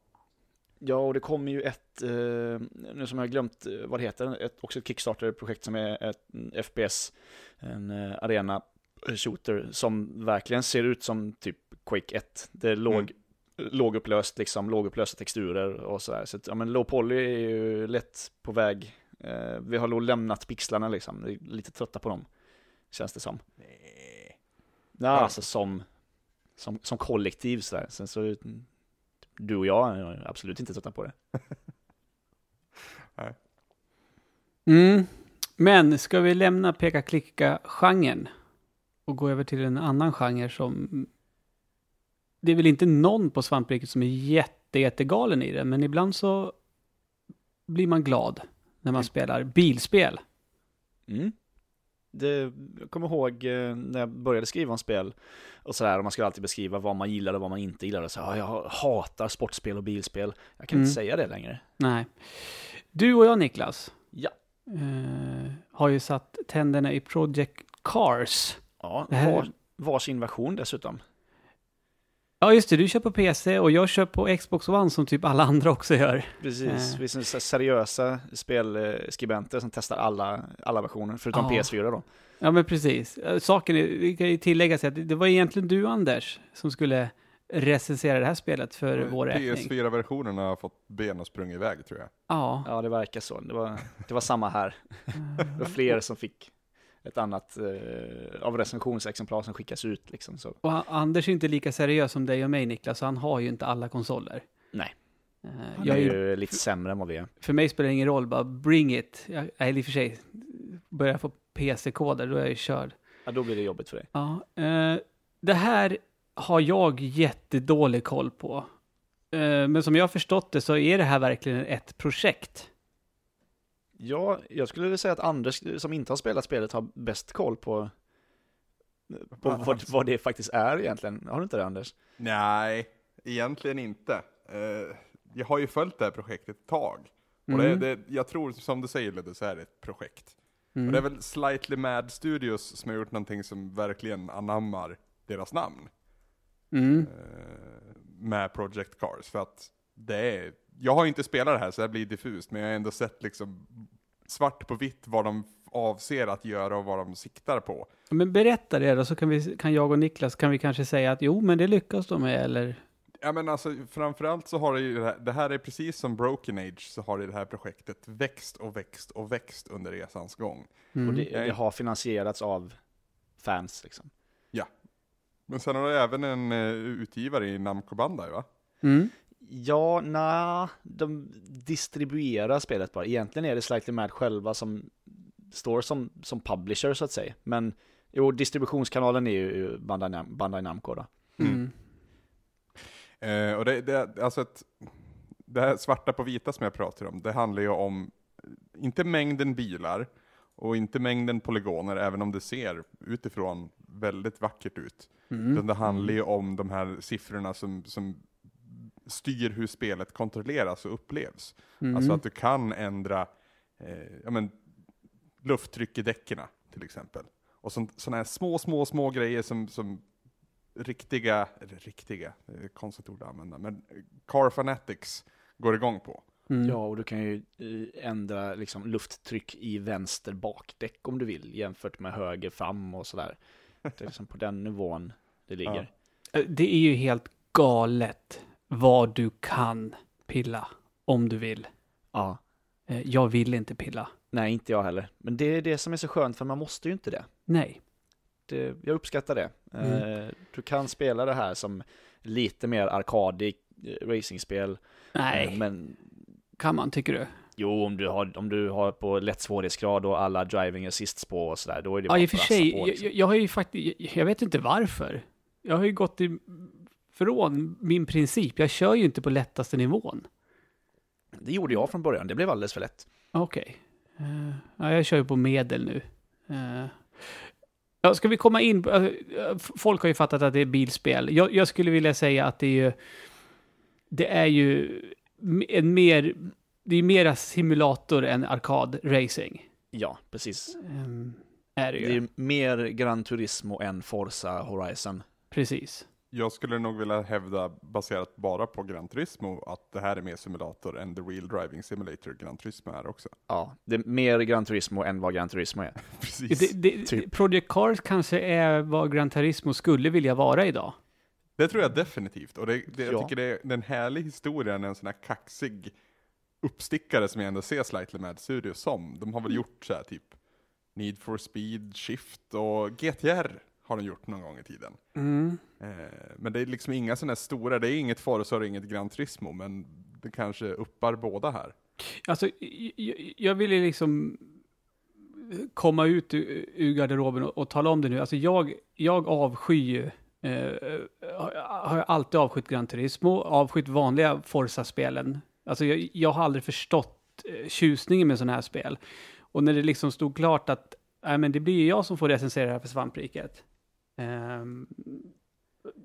Ja, och det kommer ju ett, eh, nu som jag har glömt eh, vad det heter, ett, också ett Kickstarter-projekt som är ett en FPS, en eh, arena shooter som verkligen ser ut som typ Quake 1. Det låg, Mm. Lågupplöst, liksom, lågupplösta texturer och sådär. Så att, ja men low poly är ju lätt på väg. Eh, vi har nog lämnat pixlarna liksom, vi är lite trötta på dem, känns det som. Nej. Ja, alltså som, som, som kollektiv sådär. Sen så, du och jag är absolut inte trötta på det. Mm. Men ska vi lämna peka-klicka-genren och gå över till en annan genre som... Det är väl inte någon på svampriket som är jätte, jättegalen i det, men ibland så blir man glad när man Mm. spelar bilspel. Mm. Det, jag kommer ihåg eh, när jag började skriva om spel och sådär, och man skulle alltid beskriva vad man gillade och vad man inte gillade. Så, ja, jag hatar sportspel och bilspel. Jag kan Mm. inte säga det längre. Nej. Du och jag, Niklas, Ja. eh, har ju satt tänderna i Project Cars. Ja, var, varsin version dessutom. Ja, just det. Du kör på PC och jag kör på Xbox One som typ alla andra också gör. Precis, Eh. vi är så seriösa spelskribenter som testar alla, alla versioner, förutom Ja. PS4 då. Ja, men precis. Eh, Saken är, vi kan ju tillägga sig att det- var egentligen du, Anders, som skulle recensera det här spelet för vår räkning. PS4-versionen har fått ben och sprungit iväg tror jag. Ja. Ja, det verkar så. Det var, det var samma här. Det var fler som fick ett annat eh, av recensionsexemplar som skickas ut liksom. Så. Och han- Anders är inte lika seriös som dig och mig, Niklas, så han har ju inte alla konsoler. Nej. Eh, Han Jag är ju, lite sämre än vad vi är. för mig spelar det ingen roll, bara bring it. Jag, eller i och för sig, börjar jag få PC-koder, då är jag ju körd. Ja, då blir det jobbigt för dig. Ja, eh, det här har jag jättedålig koll på. Eh, men som jag har förstått det så är det här verkligen ett projekt. Ja, jag skulle vilja säga att Anders som inte har spelat spelet har bäst koll på, på vad, vad det faktiskt är egentligen. Har du inte det Anders? Nej, egentligen inte. Eh, jag har ju följt det här projektet ett tag. Och det, Mm. det, jag tror, som du säger Ludde, så är det ett projekt. Mm. Och det är väl Slightly Mad Studios som har gjort någonting som verkligen anammar deras namn. Mm. eh, med Project Cars. För att det är, jag har ju inte spelat det här så det här blir diffust, men jag har ändå sett liksom svart på vitt vad de avser att göra och vad de siktar på. Men berätta det då, så kan, vi, kan jag och Niklas kan vi kanske säga att jo, men det lyckas de med, eller? Ja men alltså framförallt så har det ju det här, det här är precis som Broken Age så har det det här projektet växt och växt och växt under resans gång. Mm. Och det, det har finansierats av fans liksom. Men sen har det även en uh, utgivare i Namco Bandai va? Mm. Ja, nej, de distribuerar spelet bara. Egentligen är det Slightly Mad själva som står som, som publisher så att säga. Men jo, distributionskanalen är ju Bandai, Nam- Bandai Namco då. Mm. Eh, och det, det, alltså ett, det här svarta på vita som jag pratar om, det handlar ju om, inte mängden bilar, och inte mängden polygoner, även om det ser utifrån väldigt vackert ut. Mm. Utan det handlar ju om de här siffrorna som, som styr hur spelet kontrolleras och upplevs. Mm. Alltså att du kan ändra eh, ja, men, lufttryck i däcken till exempel. Och sådana här små, små, små grejer som, som riktiga, eller riktiga, det är ett konstigt ord att använda, men Car Fanatics går igång på. Mm. Ja, och du kan ju eh, ändra liksom lufttryck i vänster bakdäck om du vill jämfört med höger fram och sådär. Det är liksom på den nivån det ligger. Eh, Det är ju helt galet vad du kan pilla om du vill. Ja. Eh, Jag vill inte pilla. Nej, inte jag heller. Men det är det som är så skönt för man måste ju inte det. Nej. det jag uppskattar det. Mm. Eh, Du kan spela det här som lite mer arkadig eh, racingspel. Nej, Men kan man tycker du? jo, om du har, om du har på lätt svårighetsgrad och alla driving assists på och sådär, då är det Ja, bara i och för sig. på, Jag, liksom. jag, jag har ju faktiskt, jag, vet inte varför. Jag har ju gått ifrån min princip. Jag kör ju inte på lättaste nivån. Det gjorde jag från början, det blev alldeles för lätt. Okej. Eh, ja, jag kör ju på medel nu. Uh, ja, ska vi komma in f- folk har ju fattat att det är bilspel. Jag, jag skulle vilja säga att det är ju... Det är ju en mer... Det är mera simulator än arkadracing. Ja, precis. Um, är det ju. Det är mer Gran Turismo än Forza Horizon. Precis. Jag skulle nog vilja hävda, baserat bara på Gran Turismo, att det här är mer simulator än The Real Driving Simulator Gran Turismo är också. Ja, det är mer Gran Turismo än vad Gran Turismo är. Precis. Det, det, typ. Project Cars kanske är vad Gran Turismo skulle vilja vara idag. Det tror jag definitivt. Och det, det, jag Ja. tycker det är en härlig historia, en sån här kaxig uppstickare som jag ändå ser Slightly Mad Studios som. De har väl gjort så här typ Need for Speed, Shift och GTR har de gjort någon gång i tiden. Mm. Eh, men det är liksom inga sådana här stora, det är inget Forza och inget Gran Turismo, men det kanske uppar båda här. Alltså, jag, jag ville liksom komma ut ur, ur garderoben och, och tala om det nu. Alltså jag, jag avskyr ju, eh, har jag alltid avskytt Gran Turismo, avskytt vanliga Forza-spelen. Alltså jag, jag har aldrig förstått eh, tjusningen med sådana här spel. Och när det liksom stod klart att nej, men det blir ju jag som får recensera det här för svampriket. Ehm,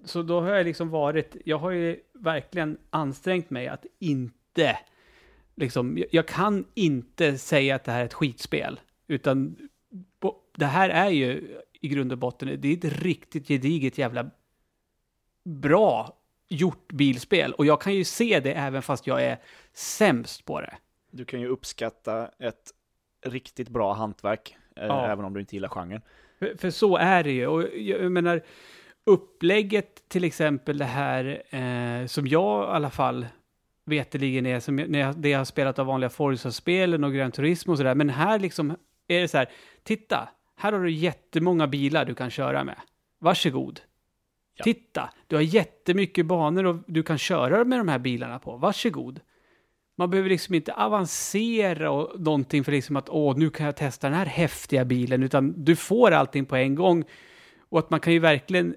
så då har jag liksom varit, jag har ju verkligen ansträngt mig att inte liksom, jag, kan inte säga att det här är ett skitspel. Utan det här är ju i grund och botten, det är ett riktigt gediget jävla bra gjort bilspel. Och jag kan ju se det även fast jag är sämst på det. Du kan ju uppskatta ett riktigt bra hantverk, eh, Ja. även om du inte gillar genren. För, för så är det ju. Och jag, menar, upplägget till exempel det här eh, som jag i alla fall veteligen är, som jag, när jag, det jag har spelat av vanliga Forza-spelen och Gran Turismo och sådär. Men här liksom är det så här, titta, här har du jättemånga bilar du kan köra med. Varsågod. Ja. Titta, du har jättemycket banor och du kan köra med de här bilarna på. Varsågod. Man behöver liksom inte avancera och någonting för liksom att åh, nu kan jag testa den här häftiga bilen, utan du får allting på en gång. Och att man kan ju verkligen,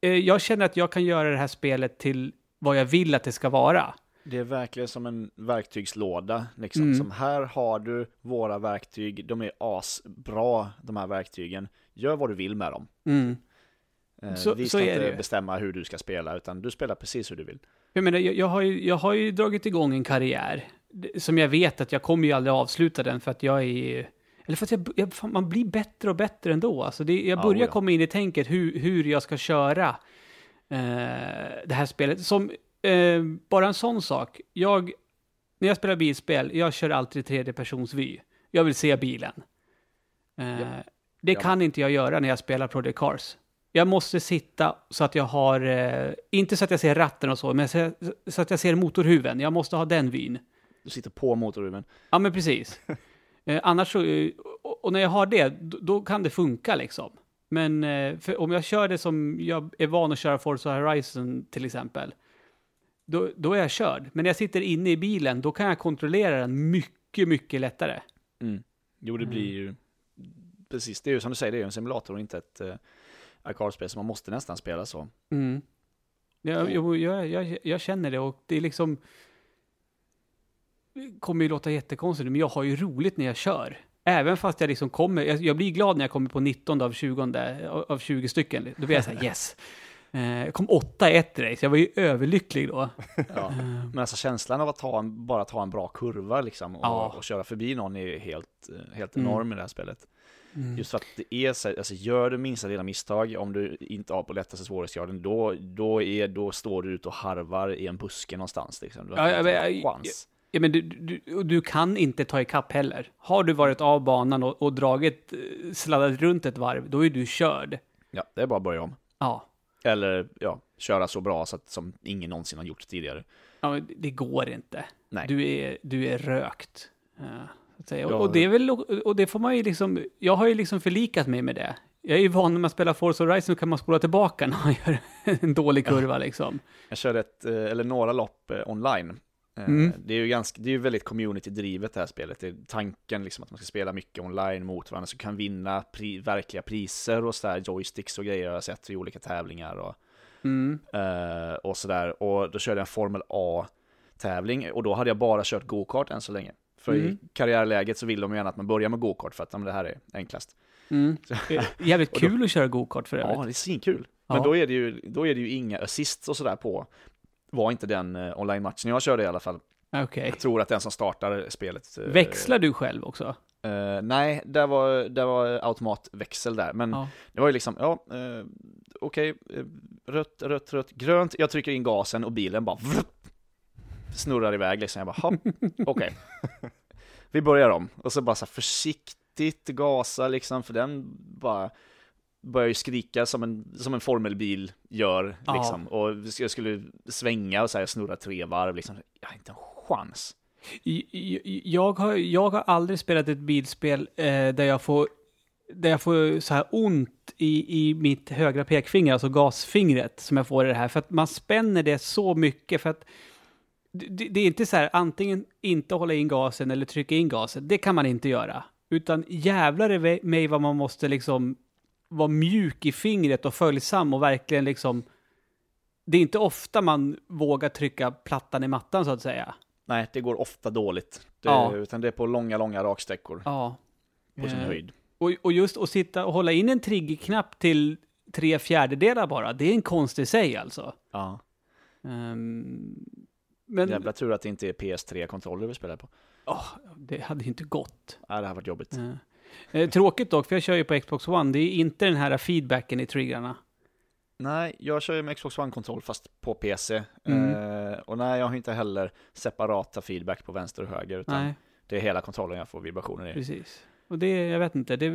eh, jag känner att jag kan göra det här spelet till vad jag vill att det ska vara. Det är verkligen som en verktygslåda. Liksom. Mm. Som här har du våra verktyg, de är asbra de här verktygen. Gör vad du vill med dem. Mm. Eh, Så- vi ska inte bestämma hur du ska spela, utan du spelar precis hur du vill. Jag menar, jag, jag, har ju, jag har ju dragit igång en karriär som jag vet att jag kommer ju aldrig avsluta den för att jag är... Eller för att jag, jag, fan, man blir bättre och bättre ändå. Alltså det, jag Ja, börjar oja. komma in i tänket hur, hur jag ska köra eh, det här spelet. Som, eh, bara en sån sak. Jag, när jag spelar bilspel, jag kör alltid tredje persons vy. Jag vill se bilen. Eh, Ja. Det Ja. kan inte jag göra när jag spelar Project Cars. Jag måste sitta så att jag har, eh, inte så att jag ser ratten och så, men så, så att jag ser motorhuven. Jag måste ha den vyn. Du sitter på motorhuven. Ja, men precis. eh, annars så, eh, och, och när jag har det, då, då kan det funka liksom. Men eh, om jag kör det som jag är van att köra Forza Horizon till exempel, då, då är jag körd. Men när jag sitter inne i bilen, då kan jag kontrollera den mycket, mycket lättare. Mm. Jo, det Mm. blir ju... Precis, det är ju som du säger, det är ju en simulator och inte ett uh, arkadspel, så man måste nästan spela så. Mm. Jag, jag, jag, jag, känner det och det är liksom... Det kommer ju låta jättekonstigt, men jag har ju roligt när jag kör. Även fast jag liksom kommer, jag, blir glad när jag kommer på 19 av 20, av av 20 stycken. Då blir jag så här yes. Eh, Jag kom åtta i ett race, jag var ju överlycklig då. Ja. Eh, Men alltså känslan av att ta en, bara ta en bra kurva liksom och, Ja. och köra förbi någon är helt, eh, helt Mm. enorm i det här spelet. Mm. Just för att det är så, alltså gör du minsta lilla misstag, om du inte har på lättaste svårighetsgraden, då, då, är, då står du ute och harvar i en buske någonstans. Liksom. Du har Ja, inte ja, en men- chans. Ja, men du, du, du kan inte ta ikapp heller. Har du varit av banan och, och dragit, eh, sladdat runt ett varv, då är du körd. Ja, det är bara att börja om. Ja, Eller ja, köra så bra så att, som ingen någonsin har gjort tidigare. ja men det går inte. Nej. Du är, du är rökt. eh, Ja. och det är väl, och det får man ju liksom, jag har ju liksom förlikat mig med det. Jag är ju van när man spelar Forza Horizon kan man spola tillbaka när man gör en dålig kurva liksom. Jag körde ett, eh, eller några lopp eh, online. Eh, Mm. Det är ju ganska, det är ju väldigt community-drivet det här spelet. Det är tanken liksom att man ska spela mycket online mot varandra, så kan vinna pri, verkliga priser och sådär, joysticks och grejer har jag sett i olika tävlingar och, Mm. och sådär. Och då körde jag en Formel A-tävling och då hade jag bara kört go-kart än så länge. För Mm. i karriärläget så vill de gärna att man börjar med go-kart för att ja, men det här är enklast. Mm. Det är Jävligt då- kul att köra go-kart för Ja, övrigt. det är svinkul. Men Ja. då är det ju, då är det ju inga assists och sådär på. Var inte den eh, online-matchen jag körde i alla fall. Okej. Jag tror att den som startar spelet... eh, Växlar du själv också? eh, nej, det var, det var automatväxel där. Men Ja. det var ju liksom, ja, eh, okej, eh, rött, rött, rött, grönt. Jag trycker in gasen och bilen bara vrrt, snurrar iväg liksom. Jag bara, okej. Vi börjar om. Och så bara så här försiktigt gasa liksom, för den bara börjar ju skrika som en, som en formelbil gör Ja. liksom. Och jag skulle svänga och så här, snurra tre varv liksom. Jag har inte en chans. Jag har, jag har aldrig spelat ett bilspel eh, där jag får där jag får så här ont i, i mitt högra pekfinger, alltså gasfingret, som jag får i det här. För att man spänner det så mycket. För att det, det är inte så här, antingen inte hålla in gasen eller trycka in gasen. Det kan man inte göra. Utan jävlar i mig vad man måste liksom vara mjuk i fingret och följsam och verkligen liksom... Det är inte ofta man vågar trycka plattan i mattan så att säga. Nej, det går ofta dåligt. Det, Ja. Utan det är på långa, långa raksträckor Ja. på sin Eh, höjd. Och, och just att sitta och hålla in en triggerknapp till tre fjärdedelar bara, det är en konst i sig alltså. Ja. Ehm, men Jävla tur att det inte är PS3-kontroller vi spelar på. åh, det hade inte gått. Ja, det här varit jobbigt. Eh, eh, tråkigt dock, för jag kör ju på Xbox One. Det är inte den här feedbacken i triggrarna. Nej, jag kör ju med Xbox One-kontroll fast på PC. Mm. Eh, och nej, jag har inte heller separata feedback på vänster och höger, utan Nej, det är hela kontrollen jag får vibrationer i. precis. Och det, jag vet inte, det,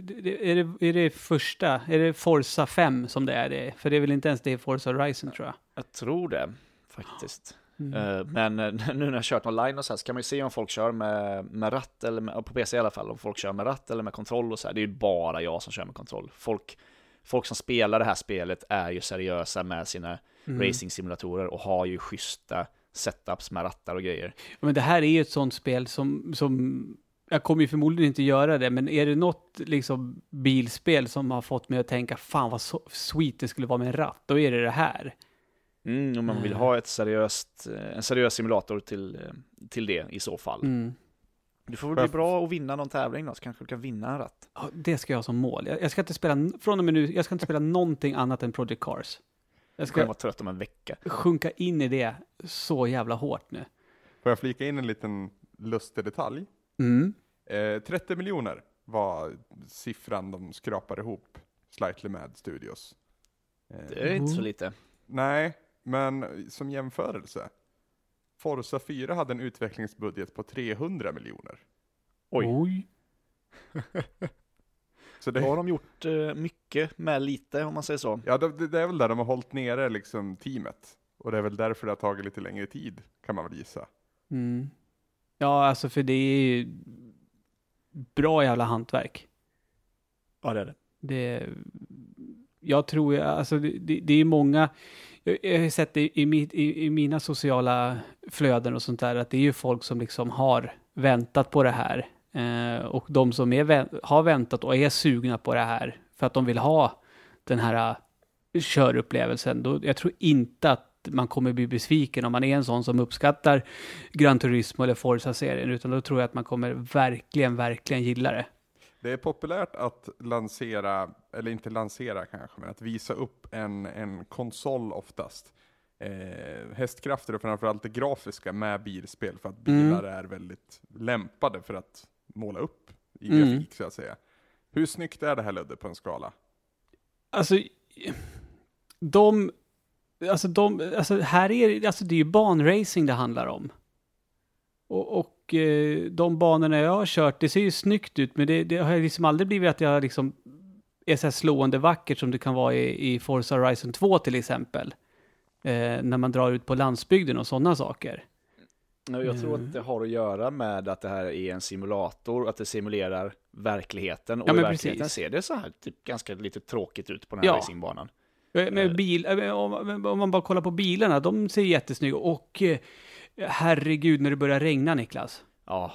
det, är, det, är det första, är det Forza 5 som det är det? För det är väl inte ens det Forza Horizon tror jag. Jag tror det, faktiskt. Mm. Eh, men eh, nu när jag kört online och så här, så kan man ju se om folk kör med, med ratt, eller med, på PC i alla fall, om folk kör med ratt eller med kontroll och så här. Det är ju bara jag som kör med kontroll. Folk, folk som spelar det här spelet är ju seriösa med sina Mm. racing-simulatorer och har ju schyssta setups med rattar och grejer. Men det här är ju ett sånt spel som, som jag kommer ju förmodligen inte göra det, men är det något liksom bilspel som har fått mig att tänka fan vad so sweet det skulle vara med en ratt, då är det det här. Mm, om man vill ha ett seriöst, eh, en seriös simulator till, eh, till det i så fall. Mm. Du får väl bli jag- bra och vinna någon tävling då, så kanske du kan vinna en ratt. Ja, det ska jag ha som mål. Jag, jag ska inte spela, från och med nu, jag ska inte spela någonting annat än Project Cars. Jag ska vara trött om en vecka. sjunka in i det så jävla hårt nu. Får jag flika in en liten lustig detalj? Mm. Eh, 30 miljoner var siffran de skrapade ihop, Slightly Mad Studios. Eh, Det är inte så lite. Nej, men som jämförelse. Forza 4 hade en utvecklingsbudget på 300 miljoner. Oj. Oj. Så Då har det, de gjort eh, mycket med lite, om man säger så. ja, det, det är väl där de har hållit nere liksom teamet. Och det är väl därför det har tagit lite längre tid, kan man väl gissa. Mm. Ja, alltså för det är ju bra jävla hantverk. Ja, det är det. Det, jag tror, alltså det, det, det är många, jag, har sett det i, i, i mina sociala flöden och sånt där, att det är ju folk som liksom har väntat på det här. Eh, och de som är, har väntat och är sugna på det här, för att de vill ha den här eh, körupplevelsen, då, jag tror inte att man kommer bli besviken om man är en sån som uppskattar Gran Turismo eller Forza-serien, utan då tror jag att man kommer verkligen, verkligen gilla det. Det är populärt att lansera, eller inte lansera kanske, men att visa upp en, en konsol oftast. Eh, hästkrafter och framförallt det grafiska med bilspel för att Mm. bilar är väldigt lämpade för att måla upp i Mm. grafik så att säga. Hur snyggt är det här Ludde på en skala? Alltså, de, alltså de, alltså här är alltså det är ju banracing det handlar om. Och, och eh, de banorna jag har kört, det ser ju snyggt ut, men det, det har liksom aldrig blivit att jag liksom är så här slående vackert som det kan vara i, i Forza Horizon 2 till exempel. Eh, när man drar ut på landsbygden och sådana saker. Ja, Jag tror Mm. att det har att göra med att det här är en simulator, att det simulerar verkligheten. Och Ja, i men verkligheten precis. ser det så här typ, ganska lite tråkigt ut på den här Ja. racingbanan. Eh, Eh. Med bil, eh, om, om man bara kollar på bilarna, de ser jättesnygga Och eh, herregud när det börjar regna Niklas. Ja,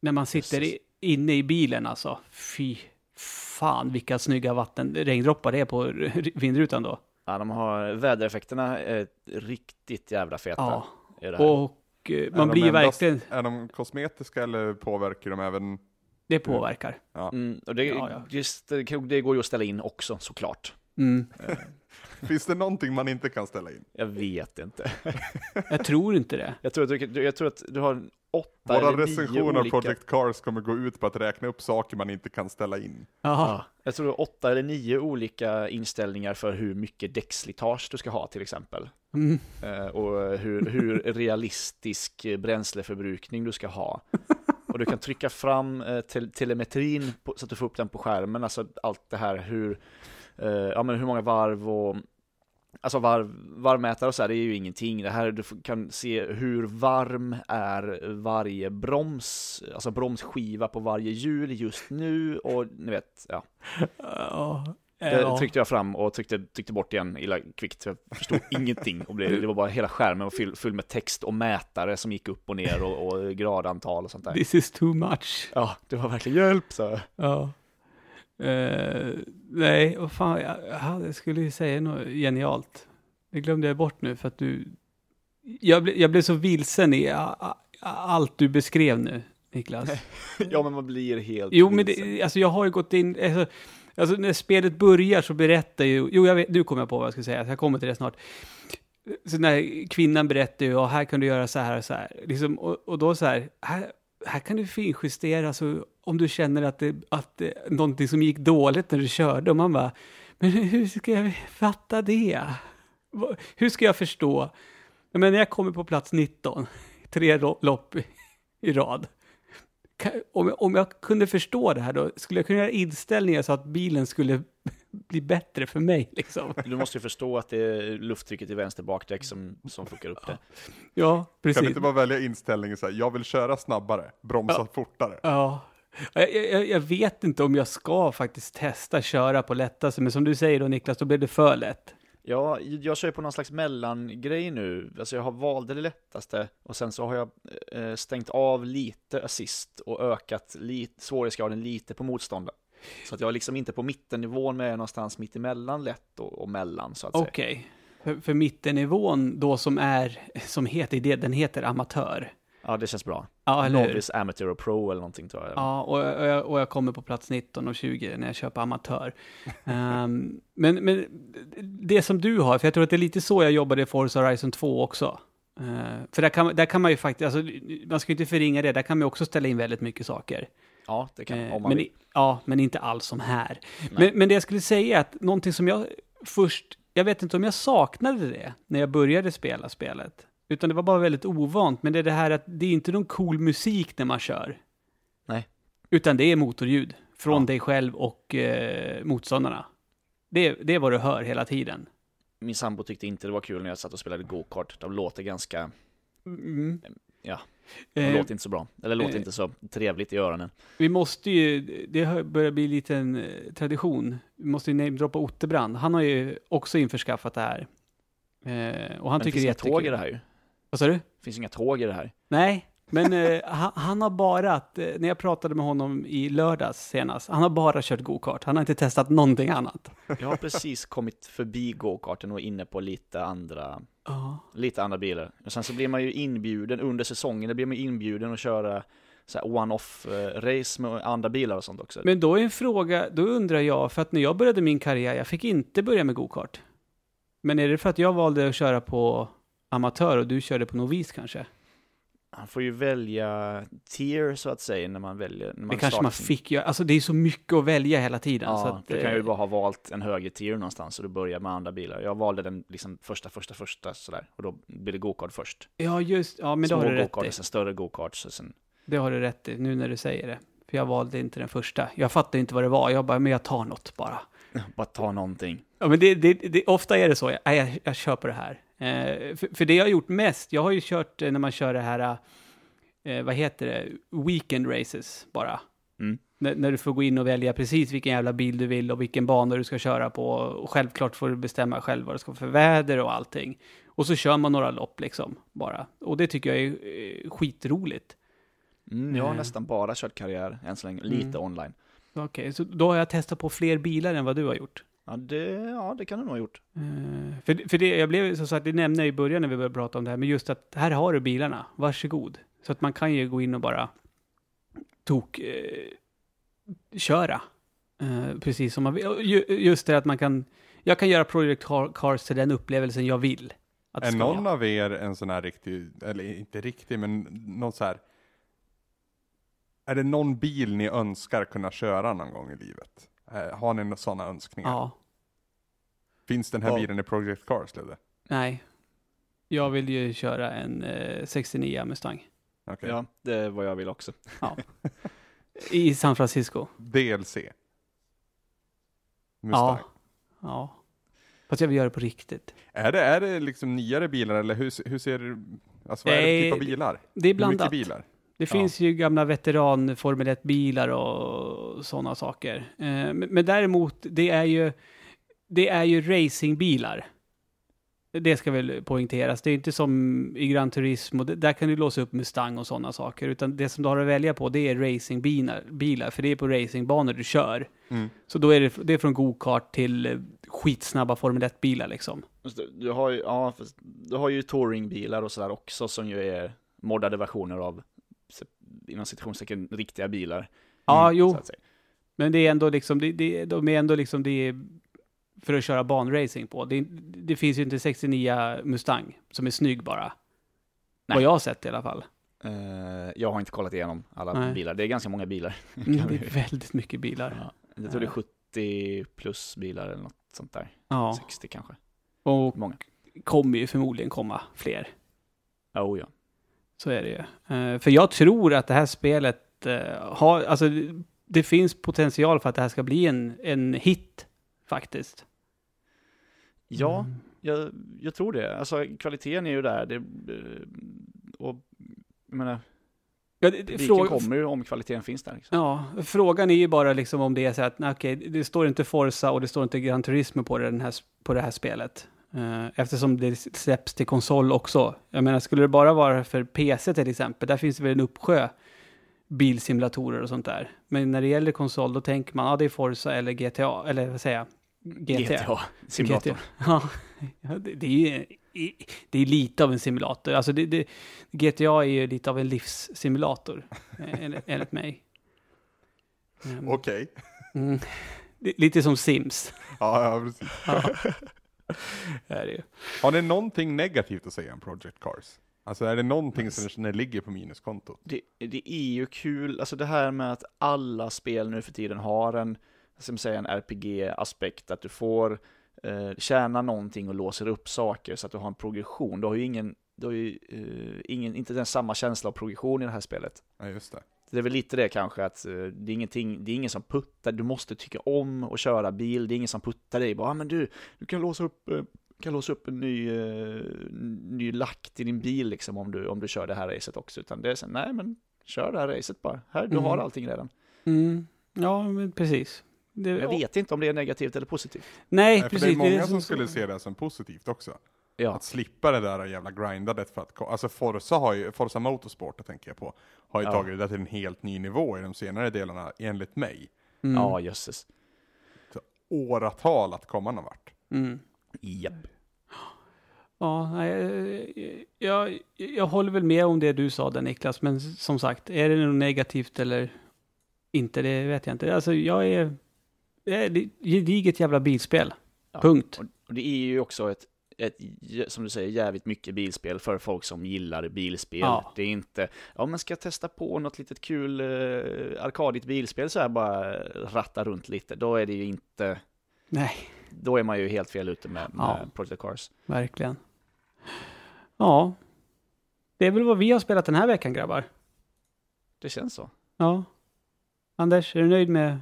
När man sitter Precis. i, inne i bilen alltså. Fy fan vilka snygga vatten, regndroppar det är på vindrutan då. ja de har, vädereffekterna är riktigt jävla feta. Ja, och eh, Är man de blir endast- verkligen, Är de kosmetiska eller påverkar de även? det påverkar. Mm, och det, Ja, ja. Just, det det går ju att ställa in också såklart. Mm. Finns det någonting man inte kan ställa in? Jag vet inte. Jag tror inte det. Jag tror att du, jag tror att du har åtta Våra eller nio recensioner av olika... Project Cars kommer gå ut på att räkna upp saker man inte kan ställa in. Jaha. Ja, jag tror det är åtta eller nio olika inställningar för hur mycket däckslitage du ska ha till exempel. Mm. Eh, och hur, hur realistisk bränsleförbrukning du ska ha. Och du kan trycka fram eh, tel telemetrin på, så att du får upp den på skärmen, alltså allt det här hur, ja men hur många varv och Alltså varv, varvmätare och så här, det är ju ingenting. Det här, du kan se hur varm är varje broms, alltså bromsskiva på varje hjul just nu och ni vet, ja. Det tryckte jag fram och tryckte, tryckte bort igen illa kvickt. Jag förstod ingenting. Och blev, det var bara hela skärmen var full, full med text och mätare som gick upp och ner och, och gradantal och sånt där. This is too much. Ja, det var verkligen hjälp så. Ja. Eh, nej, vad fan, jag, jag skulle ju säga något genialt. Det glömde jag bort nu för att du... Jag, ble, jag blev så vilsen i a, a, allt du beskrev nu, Niklas. Ja, men man blir helt Jo, men vilsen. det, alltså jag har ju gått in... Alltså, alltså när spelet börjar så berättar ju... Jo, jag vet, nu kommer jag på vad jag ska säga, jag kommer till det snart. Så när kvinnan berättar ju, och här kan du göra så här och så här. Liksom, och, och då så här, här, här kan du finjustera så om du känner att det, att det, någonting som gick dåligt när du körde. Och man bara, men hur ska jag fatta det? Hur ska jag förstå? Men när jag kommer på plats 19, tre lopp i, rad. Om, jag, om jag kunde förstå det här då, skulle jag kunna göra inställningar så att bilen skulle bli bättre för mig liksom. Du måste ju förstå att det är lufttrycket i vänster bakdäck som, som fuckar upp det. Ja, Kan precis. vi inte bara välja inställningen så här, jag vill köra snabbare, bromsa Ja. fortare. Ja. Jag, jag, jag vet inte om jag ska faktiskt testa köra på lättaste, men som du säger då Niklas, då blir det för lätt. Ja, jag kör ju på någon slags mellangrej nu. Alltså jag har valt det lättaste och sen så har jag eh, stängt av lite assist och ökat lite, svårighetsgraden lite på motståndaren. Så att jag är liksom inte på mittennivån men jag är någonstans mitt emellan lätt och, och mellan så att säga. Okej. För, för mittennivån då som är, som heter det, den heter amatör. Ja, det känns bra. Ja, eller? Novice, Amateur och Pro eller någonting tror jag. Ja, och, och, jag, och jag kommer på plats 19 och 20 när jag köper amatör. Ehm, men, men det som du har, för jag tror att det är lite så jag jobbade i Forza Horizon 2 också. Ehm, för där kan, där kan man ju faktiskt, alltså, man ska ju inte förringa det, där kan man ju också ställa in väldigt mycket saker. Ja, det kan Eh, om man men, vill. ja, men inte alls som här. Men, men det jag skulle säga är att någonting som jag först, jag vet inte om jag saknade det när jag började spela spelet. Utan det var bara väldigt ovant, men det är det här att det är inte någon cool musik när man kör. Nej. Utan det är motorljud från Ja. dig själv och eh, motståndarna. Det, det är vad du hör hela tiden. Min sambo tyckte inte det var kul när jag satt och spelade go-kart. De låter ganska, Mm. Ja. de Eh, låter inte så bra. Eller låter eh. inte så trevligt i öronen. Vi måste ju, det börjar bli lite en eh, tradition. Vi måste ju namedroppa Otterbrand. Han har ju också införskaffat det här. Eh, och han Men det tycker finns det är inga tåg i jättekul. det här ju. Vad sa du? Det finns inga tåg i det här. Nej, men eh, han, han har bara, att, eh, när jag pratade med honom i lördags senast, han har bara kört go-kart. Han har inte testat någonting annat. Jag har precis kommit förbi go-karten och inne på lite andra, Ja. lite andra bilar. Och sen så blir man ju inbjuden under säsongen, då blir man ju inbjuden att köra så här one-off eh, race med andra bilar och sånt också. Men då är en fråga, då undrar jag, för att när jag började min karriär, jag fick inte börja med go-kart. Men är det för att jag valde att köra på amatör och du körde på novis kanske? Han får ju välja tier så att säga när man väljer. När man det kanske man fick göra. Alltså det är så mycket att välja hela tiden. Ja, så att, du kan ju eh, bara ha valt en högre tier någonstans och du börjar med andra bilar. Jag valde den liksom första, första, första sådär. Och då blir det go-kart först. Ja, just ja, men det har Små du rätt go-kart i. sen större go-karts och sen... Det har du rätt i, nu när du säger det. För jag valde inte den första. Jag fattade inte vad det var. Jag bara, men jag tar något bara. Bara ta någonting. Ja, men det, det, det, ofta är det så. Jag, jag, jag på det här. Eh, för, för det jag har gjort mest, jag har ju kört eh, när man kör det här, eh, vad heter det, weekend races bara. Mm. När, när du får gå in och välja precis vilken jävla bil du vill och vilken bana du ska köra på. Och självklart får du bestämma själv vad det ska vara för väder och allting. Och så kör man några lopp liksom, bara. Och det tycker jag är skitroligt. Mm, jag har Eh. nästan bara kört karriär än så länge, lite Mm. online. Okej, så då har jag testat på fler bilar än vad du har gjort. Ja det, ja, det kan du nog ha gjort. Eh, för, för det, jag blev som sagt, det nämnde jag i början när vi började prata om det här, men just att här har du bilarna, varsågod. Så att man kan ju gå in och bara tok eh, köra. Eh, precis som man vill. Just det att man kan, jag kan göra Project Car- Cars till den upplevelsen jag vill. Att Är någon av er en sån här riktig, eller inte riktig, men någon så här. Är det någon bil ni önskar kunna köra någon gång i livet? Eh, Har ni sådana önskningar? Ja, Finns den här Ja. bilen i Project Cars, Ludde? nej. Jag vill ju köra en eh, 69 Mustang. Okej. Ja, det är vad jag vill också. I San Francisco. DLC. Ja. Mustang. Ja. Fast jag vill göra det på riktigt. Är, det, är det liksom nyare bilar eller hur, hur ser alltså vad är det för typ av bilar? Det är Hur blandat. mycket bilar? Det Ja. finns ju gamla veteran Formel 1-bilar och sådana saker. Eh, men, däremot, det är ju, det är ju racingbilar. Det ska väl poängteras. Det är inte som i Gran Turismo, där kan du låsa upp Mustang och sådana saker. Utan det som du har att välja på, det är racingbilar, bilar, för det är på racingbanor du kör. Mm. Så då är det, det är från go-kart till eh, skitsnabba Formel 1-bilar liksom. Du har ju, ja, du har ju touringbilar och sådär också som ju är moddade versioner av inom citationstecken riktiga bilar. Ja, Mm, jo. Men det är ändå liksom, det, det, de är ändå liksom, det är för att köra banracing på. Det, det finns ju inte 69 Mustang som är snygg bara. Nej. Vad jag har sett i alla fall. Eh, jag har inte kollat igenom alla Nej. bilar, det är ganska många bilar. Mm, det är väldigt mycket bilar. Ja, jag tror det är 70 plus bilar eller något sånt där. Ja, 60 kanske. och Många. kommer ju förmodligen komma fler. Oh ja. Så är det ju. Eh, för jag tror att det här spelet eh, har, alltså det, det finns potential för att det här ska bli en, en hit faktiskt. Ja, Mm. jag, jag tror det. Alltså kvaliteten är ju där. Det, eh, och jag menar, Ja, det, det, publiken fråga, kommer ju om kvaliteten finns där. Liksom. Ja, frågan är ju bara liksom om det är så att, nej, okej, det står inte Forza och det står inte Gran Turismo på, den här, på det här spelet. Eh, eftersom det släpps till konsol också. Jag menar, skulle det bara vara för PC till exempel, där finns det väl en uppsjö bilsimulatorer och sånt där. Men när det gäller konsol, då tänker man, ja det är Forza eller GTA, eller vad säger jag? GTA. GTA, simulator. GTA. Ja, det, det är ju det är lite av en simulator. Alltså det, det, GTA är ju lite av en livssimulator, eh, enligt, mig. Mm. Okej. Mm. Det- Lite som Sims. Ja, ja, precis. Ja. Är det ju. Har ni någonting negativt att säga om Project Cars? Alltså är det någonting som känner ligger på minuskontot? Det, det är ju kul, alltså det här med att alla spel nu för tiden har en, som säger en RPG-aspekt, att du får eh, tjäna någonting och låser upp saker så att du har en progression. Du har ju ingen, du har ju eh, ingen, inte den samma känsla av progression i det här spelet. Ja, just det. Det är väl lite det kanske, att eh, det är ingenting, det är ingen som puttar, du måste tycka om att köra bil, det är ingen som puttar dig, bara, ah, men du, du kan låsa upp, eh, kan låsa upp en ny, eh, ny lack till din bil liksom om du, om du kör det här racet också, utan det är så, nej men kör det här racet bara, här, du Mm. har allting redan. Mm. Ja, men precis. Det, Jag vet inte om det är negativt eller positivt. Nej, Nej, precis. det är många det som skulle se det som positivt också. Ja, Att slippa det där jävla grindandet för att, alltså Forza har ju, Forza Motorsport tänker jag på, har ju Ja. tagit det till en helt ny nivå i de senare delarna, enligt mig. Mm. ja jösses. Åratal att komma någon vart. Mm. Japp. Ja, nej, jag, jag håller väl med om det du sa där Niklas, men som sagt, är det något negativt eller inte, det vet jag inte. Alltså jag är, det är ett gediget jävla bilspel. Ja. Punkt. Och, och det är ju också ett, ett, som du säger, jävligt mycket bilspel för folk som gillar bilspel. Ja. Det är inte, ja men ska jag testa på något litet kul eh, arkadigt bilspel så här bara ratta runt lite, då är det ju inte, Nej, då är man ju helt fel ute med, med Ja. Project Cars. verkligen. Ja, det är väl vad vi har spelat den här veckan grabbar. Det känns så. Ja. Anders, är du nöjd med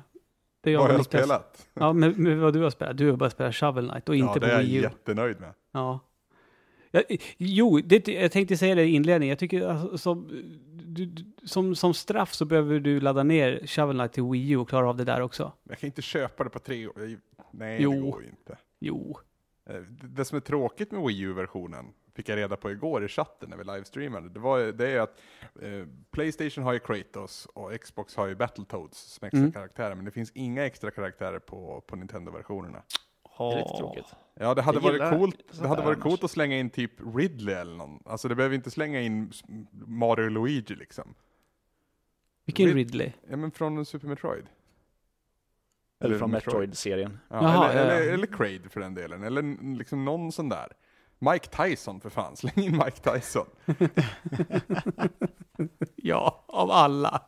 det jag Vad har jag spelat? Ja, med, med vad du har spelat. Du har bara spelat Shovel Knight och Ja, inte det är på jag Wii U. jättenöjd med. Ja. ja jo, det, jag tänkte säga det i inledningen. Jag tycker alltså, som, du, som, som straff så behöver du ladda ner Shovel Knight till Wii U och klara av det där också. Jag kan inte köpa det på tre år. Jag- Nej, Jo. det går ju inte. Jo. Eh, Det som är tråkigt med Wii U-versionen, fick jag reda på igår i chatten när vi livestreamade, det, var, det är att eh, Playstation har ju Kratos och Xbox har ju Battletoads som extra Mm. karaktärer, men det finns inga extra karaktärer på, på Nintendo-versionerna. Det är lite tråkigt. Ja, det hade Jag varit coolt, det hade varit coolt att slänga in typ Ridley eller någon. Alltså det behöver inte slänga in Mario och Luigi liksom. Vilken Rid- Ridley? Ja men från Super Metroid. Eller från Metroid. Metroid-serien. Ja, Jaha, eller, ja, ja. eller, eller Kraid för den delen, eller liksom någon sån där. Mike Tyson för fan, släng in Mike Tyson. Ja, av alla.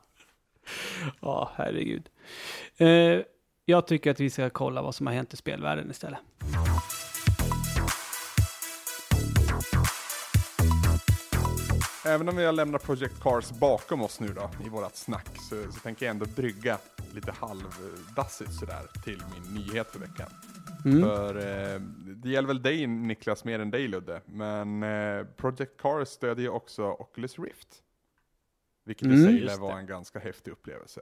Ja, herregud. Eh, jag tycker att vi ska kolla vad som har hänt i spelvärlden istället. Även om vi har lämnat Project Cars bakom oss nu då, i vårat snack, så, så tänker jag ändå brygga lite halvdassigt sådär till min nyhet för veckan. Mm. För eh, det gäller väl dig Niklas mer än dig Ludde, men eh, Project Cars stödjer ju också Oculus Rift. Vilket Mm. i sig Just lär vara en ganska häftig upplevelse.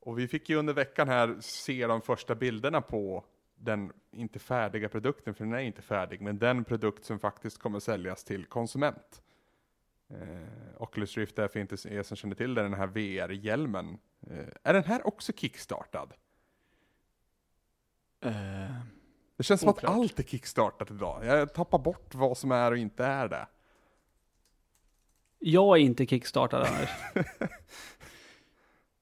Och vi fick ju under veckan här se de första bilderna på den inte färdiga produkten, för den är inte färdig, men den produkt som faktiskt kommer säljas till konsument. Eh, Oculus Rift är för inte er som känner till det, den här VR-hjälmen. Eh, är den här också kickstartad? Eh, Det känns som att Oklart. allt är kickstartat idag. Jag tappar bort vad som är och inte är det. Jag är inte kickstartad Anders.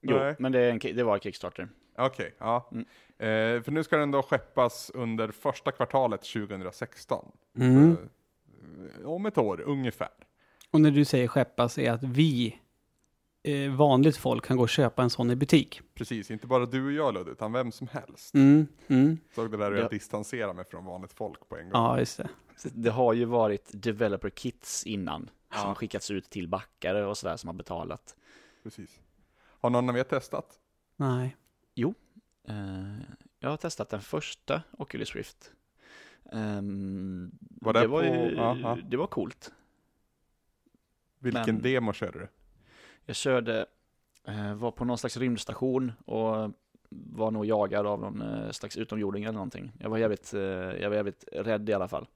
jo, Nej. men det, är en, det var Kickstarter. Okej, ja. Mm. Eh, för nu ska den då skeppas under första kvartalet 2016. Mm. Så, eh, om ett år ungefär. Och när du säger skeppas är att vi, eh, vanligt folk, kan gå och köpa en sån i butik. Precis, inte bara du och jag Ludde, utan vem som helst. Mm. Mm. Såg det där hur Ja. jag distanserar mig från vanligt folk på en gång. Ja, just det. Det har ju varit developer kits innan, Ja. som skickats ut till backare och sådär som har betalat. Precis. Har någon av er testat? Nej. Eh, jag har testat den första Oculus Rift. Ehm, Var det det, var på- ju, det var coolt. Vilken Men- demo körde du? Jag körde, eh, var på någon slags rymdstation och var nog jagad av någon eh, slags utomjording eller någonting. Jag var jävligt, eh, jag var jävligt rädd i alla fall.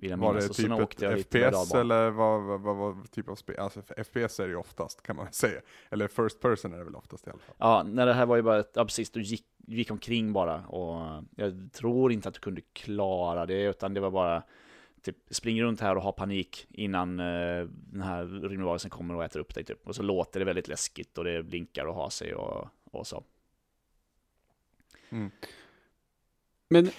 Vill jag Var minnas. det typ ett och FPS eller vad, vad, vad, vad typ av spel? Alltså FPS är det ju oftast kan man säga. Eller first person är det väl oftast i alla fall. Ja, nej, det här var ju bara ett, ja precis, du gick, du gick omkring bara och jag tror inte att du kunde klara det utan det var bara typ springer runt här och har panik innan eh, den här rymdvarelsen kommer och äter upp dig typ. Och så låter det väldigt läskigt och det blinkar och har sig och, och så. Mm. Men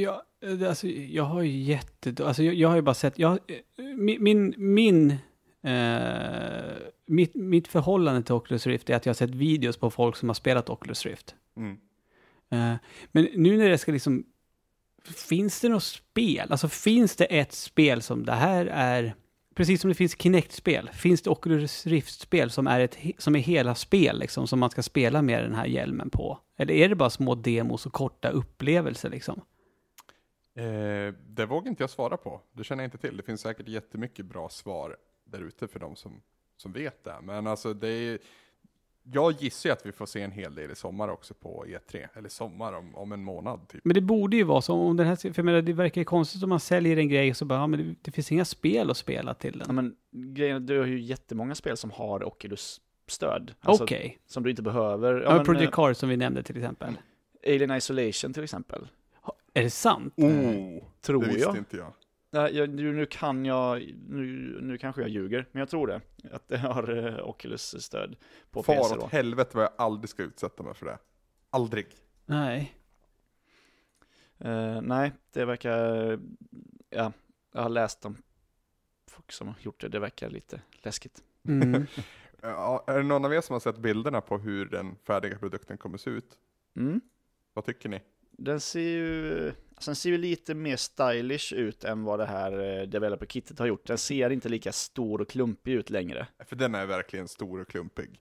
Ja. Eh, alltså, jag har ju jätte... Alltså, jag, jag har ju bara sett... Jag, eh, min... min, min eh, mitt, mitt förhållande till Oculus Rift är att jag har sett videos på folk som har spelat Oculus Rift. Mm. Eh, men nu när det ska liksom... Finns det något spel? Alltså finns det ett spel som det här är... Precis som det finns Kinect-spel, finns det Oculus Rift-spel som är, ett, he- som är hela spel liksom, som man ska spela med den här hjälmen på? Eller är det bara små demos och korta upplevelser liksom? Eh, det vågar inte jag svara på. Det känner jag inte till. Det finns säkert jättemycket bra svar där ute för de som, som vet det. Men alltså det är... Jag gissar ju att vi får se en hel del i sommar också på E3. Eller sommar om, om en månad typ. Men det borde ju vara så, om den här, för jag menar, det verkar ju konstigt om man säljer en grej och så bara, ja men det, det finns inga spel att spela till Ja, den. men grejen du har ju jättemånga spel som har Oculus-stöd. Okej. Som du inte behöver. Ja, men, Project eh, Cars som vi nämnde till exempel. Alien Isolation till exempel. Är det sant? Oh, Tror det visste jag. inte jag. Nej, jag, nu, nu kan jag, nu, nu kanske jag ljuger, men jag tror det. Att det har eh, Oculus-stöd på Far PC åt då. helvete vad jag aldrig ska utsätta mig för det. Aldrig. Nej. Eh, nej, det verkar, ja, jag har läst om folk som har gjort det, det verkar lite läskigt. Mm. Ja, är det någon av er som har sett bilderna på hur den färdiga produkten kommer se ut? Mm. Vad tycker ni? Den ser ju, alltså den ser ju lite mer stylish ut än vad det här eh, developer-kittet har gjort. Den ser inte lika stor och klumpig ut längre. För den är verkligen stor och klumpig.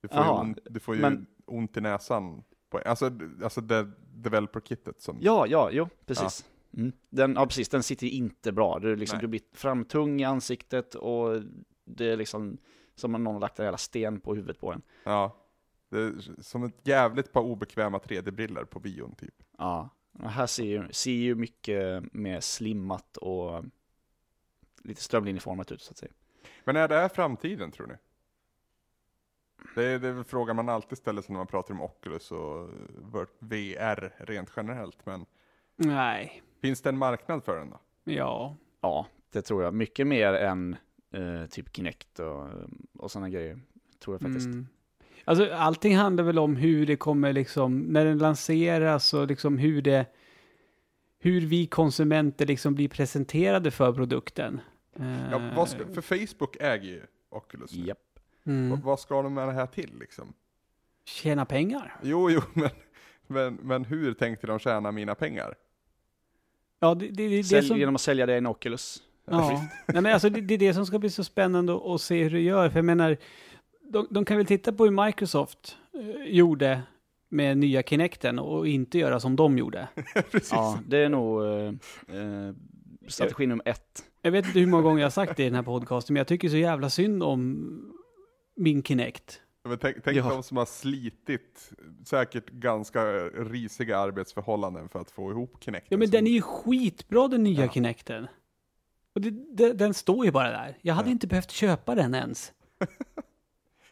Du får Jaha, ju, ont, du får ju men- ont i näsan. På, alltså, alltså det developer-kittet som... Ja, ja, jo, precis. Mm. Den, ja, precis, den sitter inte bra. Du, liksom, Nej. du blir framtung i ansiktet och det är liksom som om någon har lagt en jävla sten på huvudet på en. Ja. Det är som ett jävligt par obekväma 3D-briller på bion typ. Ja, och här ser ju, ser ju mycket mer slimmat och lite strömlinjeformat ut så att säga. Men är det här framtiden tror ni? Det är, det är väl frågan man alltid ställer sig när man pratar om Oculus och VR rent generellt. Men Nej. finns det en marknad för den då? Ja. Ja, det tror jag. Mycket mer än eh, typ Kinect och, och sådana grejer. Tror jag faktiskt. Mm. Alltså allting handlar väl om hur det kommer liksom, när den lanseras och liksom hur det, hur vi konsumenter liksom blir presenterade för produkten. Ja, vad ska, för Facebook äger ju Oculus nu. Japp. mm. Vad- Vad ska de med det här till liksom? Tjäna pengar. Jo, jo, men, men, men hur tänkte de tjäna mina pengar? Ja, det, det, det, det Sälj, som... Genom att sälja det i en Oculus. Ja, Nej, men alltså det, det är det som ska bli så spännande att, se hur det gör. För jag menar, de, de kan väl titta på hur Microsoft eh, gjorde med nya Kinecten och inte göra som de gjorde. Precis. Ja, det är nog eh, eh, strategi nummer ett. Jag vet inte hur många gånger jag har sagt det i den här podcasten, men jag tycker så jävla synd om min Kinect. Men tänk tänk Ja. de som har slitit säkert ganska risiga arbetsförhållanden för att få ihop Kinecten. Ja, men den är ju skitbra den nya Ja. Kinecten. Och det, det, den står ju bara där. Jag hade Ja. inte behövt köpa den ens.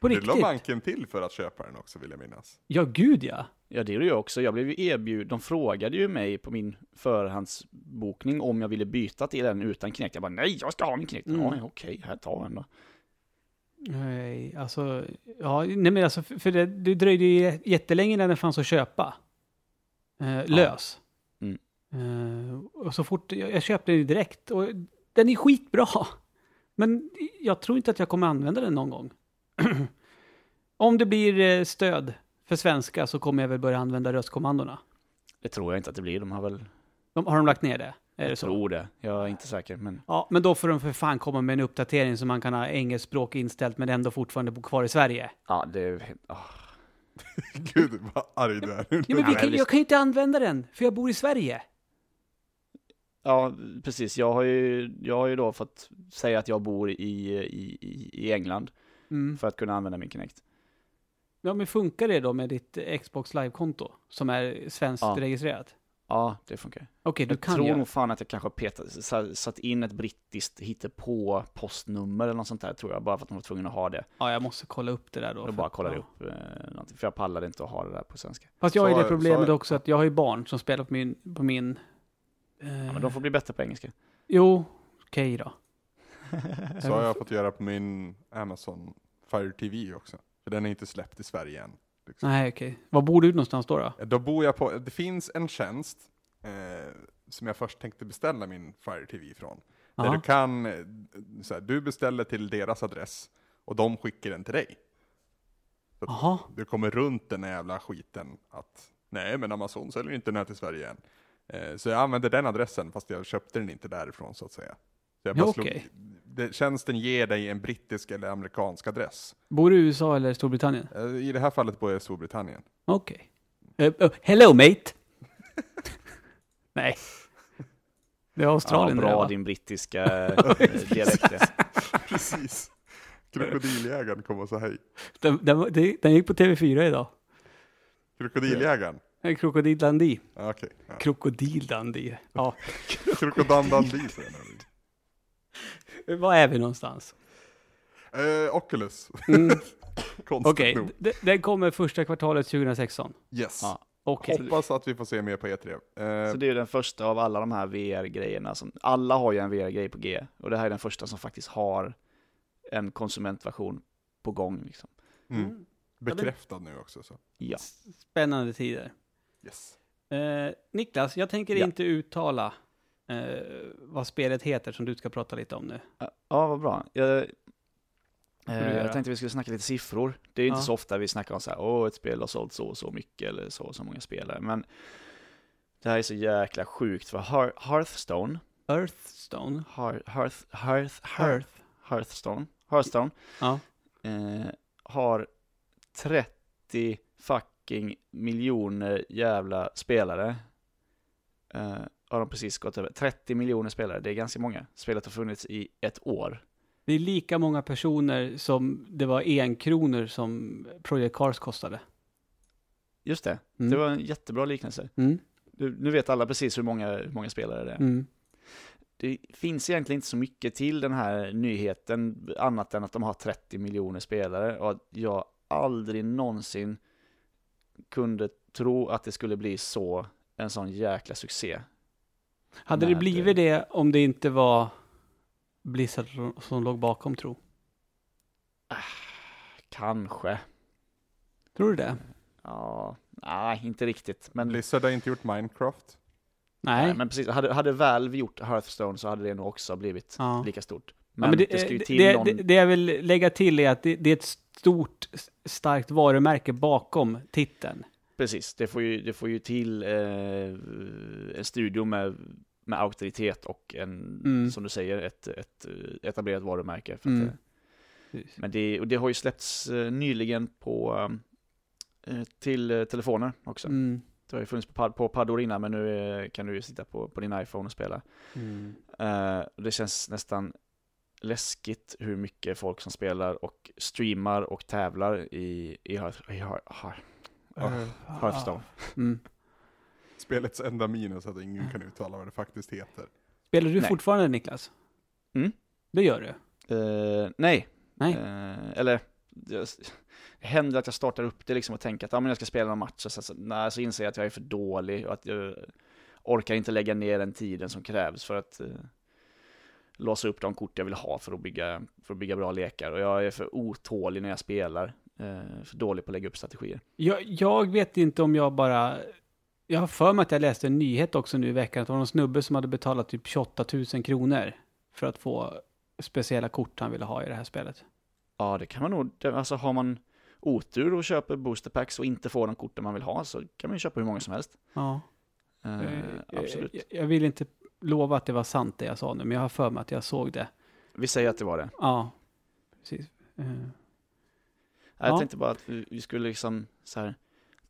På Det la banken till för att köpa den också vill jag minnas. Ja, gud ja. Ja, det gjorde jag också. Jag blev ju erbjuden, de frågade ju mig på min förhandsbokning om jag ville byta till den utan Kinect. Jag bara nej, jag ska ha min Kinect. Mm. Ja, okej, här, ta den då. Nej, alltså, ja, nej men alltså, för det, det dröjde ju jättelänge när den fanns att köpa. Eh, lös. Mm. Eh, och så fort, jag, jag köpte den ju direkt och den är skitbra. Men jag tror inte att jag kommer använda den någon gång. Om det blir eh, stöd för svenska så kommer jag väl börja använda röstkommandona. Det tror jag inte att det blir. De har väl, De, har de lagt ner det? Är det jag så? tror det. Jag är inte säker, men Ja, men då får de för fan komma med en uppdatering så man kan ha engelsk språk inställt men ändå fortfarande bo kvar i Sverige. ja, det är... ah. Gud vad arg du är. Ja, men kan, jag kan ju inte använda den, för jag bor i Sverige. Ja, precis. Jag har ju, jag har ju då fått säga att jag bor i, i, i- i England Mm. för att kunna använda min Kinect. Ja, men funkar det då med ditt Xbox Live-konto som är svenskt Ja. registrerat? Ja, det funkar. Okej, du Jag kan tror göra. nog fan att jag kanske har petat, sa- satt in ett brittiskt hittepå postnummer eller något sånt där tror jag, bara för att de var tvungna att ha det. Ja, jag måste kolla upp det där då. Jag bara kollade ja. upp eh, någonting, för jag pallade inte att ha det där på svenska. Fast jag har ju det problemet så- också att jag har ju barn som spelar på min... På min eh, Ja, men de får bli bättre på engelska. Jo, okej då. Så har jag fått göra på min Amazon Fire TV också. För den är inte släppt i Sverige än. Liksom. Nej, okej. Var bor du någonstans då? då? Då bor jag på, det finns en tjänst eh, som jag först tänkte beställa min Fire TV ifrån. Där Ja. du kan, eh, så här, du beställer till deras adress och de skickar den till dig. Jaha, Du kommer runt den jävla skiten att nej men Amazon säljer inte den här till Sverige än. Eh, så jag använder den adressen fast jag köpte den inte därifrån så att säga. Så jag Ja, bara okej. Det, tjänsten ger dig en brittisk eller amerikansk adress. bor du i USA eller Storbritannien? Eh, I det här fallet bor jag i Storbritannien. Okej. Eh, oh, hello mate! Nej. Det är Ja, Australien det bra va? din brittiska eh, dialekt. Precis. Krokodiljägaren kom och sa hej. Den, den, det- den gick på TV4 idag. Krokodiljägaren? Krokodil Dundee. Ja, Okej. Ja. Krokodil Dundee. Ja. Krokodandandie säger jag. Var är vi någonstans? Eh, Oculus. Mm. Okej, d- den kommer första kvartalet 2016. Yes. Ja. Okej. Hoppas att vi får se mer på E3. Eh, Så det är den första av alla de här VR-grejerna. Som, alla har ju en VR-grej på G. Och det här är den första som faktiskt har en konsumentversion på gång. Liksom. mm. Bekräftad nu också. Så. Ja. Spännande tider. Yes. Eh, Niklas, jag tänker Ja. inte uttala eh, vad spelet heter som du ska prata lite om nu. Ja, vad bra. Jag, eh, jag tänkte vi skulle snacka lite siffror. Det är inte Ja. så ofta vi snackar om så här, åh, ett spel har sålt så och så mycket eller så och så många spelare. Men det här är så jäkla sjukt för Hear- Hearthstone, Earthstone. Hearth, Hearth, Hearth, Hearth, Hearth. Hearthstone, Hearthstone Ja. eh, har 30 fucking miljoner jävla spelare. Eh, har de precis gått över. 30 miljoner spelare, det är ganska många. Spelet har funnits i ett år. Det är lika många personer som det var en kronor som Project Cars kostade. Just det, Mm. det var en jättebra liknelse. Mm. Nu, nu vet alla precis hur många, hur många spelare det är. Mm. Det finns egentligen inte så mycket till den här nyheten, annat än att de har 30 miljoner spelare och att jag aldrig någonsin kunde tro att det skulle bli så, en sån jäkla succé. Hade det blivit det om det inte var Blizzard som- som låg bakom, tro? Kanske. Tror du det? Ja, nej, inte riktigt. Men, Blizzard har inte gjort Minecraft. Nej. nej, men precis, hade, hade Valve gjort Hearthstone så hade det nog också blivit Ja. lika stort. Men, ja, men det, det, det, till det, någon... det, det jag vill lägga till är att det, det är ett stort, starkt varumärke bakom titeln. Precis, det får ju, det får ju till eh, en studio med, med auktoritet och en, Mm. som du säger, ett, ett eh, etablerat varumärke. För Mm. eh, men det, och det har ju släppts eh, nyligen på, till telefoner också. Mm. Det har ju funnits på, på paddor innan, men nu kan du ju sitta på, på din iPhone och spela. Mm. Och det känns nästan läskigt hur mycket folk som spelar och streamar och tävlar i, i, Hearth- i, Uh, Hearthstone. Mm. Spelets enda minus att ingen kan uttala vad det faktiskt heter. Spelar du Nej. fortfarande Niklas? Mm. Det gör du? Eh, nej, Nej. Eh, eller det händer att jag startar upp det liksom och tänker att ja, men jag ska spela någon match, och så, så, nej, så inser jag att jag är för dålig och att jag orkar inte lägga ner den tiden som krävs för att eh, låsa upp de kort jag vill ha för att bygga, för att bygga bra lekar. Och jag är för otålig när jag spelar, för dålig på att lägga upp strategier. Jag, jag vet inte om jag bara... Jag har för mig att jag läste en nyhet också nu i veckan. Att det var någon snubbe som hade betalat typ 28 000 kronor för att få speciella kort han ville ha i det här spelet. Ja, det kan man nog, alltså har man otur och köper booster packs och inte får de korten man vill ha så kan man ju köpa hur många som helst. Ja. Eh, Eh, absolut. Jag, jag vill inte lova att det var sant det jag sa nu, men jag har för mig att jag såg det. Vi säger att det var det. Ja, precis. Eh, Jag Ja. tänkte bara att vi, vi skulle liksom så här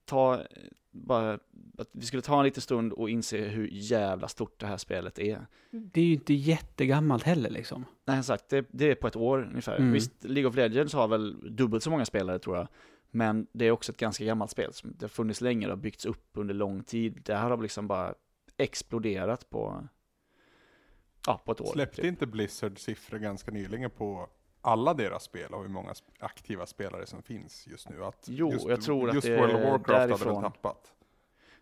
ta, bara, att vi skulle ta en liten stund och inse hur jävla stort det här spelet är. Det är ju inte jättegammalt heller liksom. Nej, sagt, det, det är på ett år ungefär. Mm. Visst, League of Legends har väl dubbelt så många spelare tror jag. Men det är också ett ganska gammalt spel. som Det har funnits länge, det har byggts upp under lång tid. Det här har liksom bara exploderat på, ja, på ett år. Släppte typ. inte Blizzard siffror ganska nyligen på alla deras spel och hur många aktiva spelare som finns just nu? Att Jo, just, jag tror att just det World of Warcraft hade därifrån. väl tappat?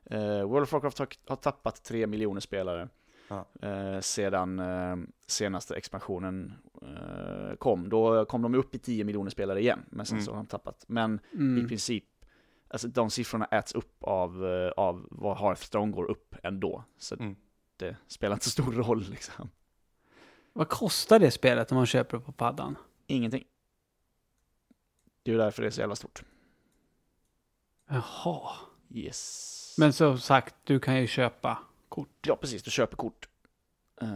Eh, World of Warcraft har, har tappat tre miljoner spelare. Ja. Eh, sedan eh, senaste expansionen kom. Då kom de upp i 10 miljoner spelare igen, men sen Mm. så har de tappat. Men i Mm. princip, alltså de siffrorna äts upp av, av vad Hearthstone går upp ändå. Så Mm. det spelar inte så stor roll liksom. Vad kostar det spelet om man köper det på paddan? Ingenting. Det är ju därför det är så jävla stort. Jaha. Yes. Men som sagt, du kan ju köpa kort. Ja, precis. Du köper kort. Eh,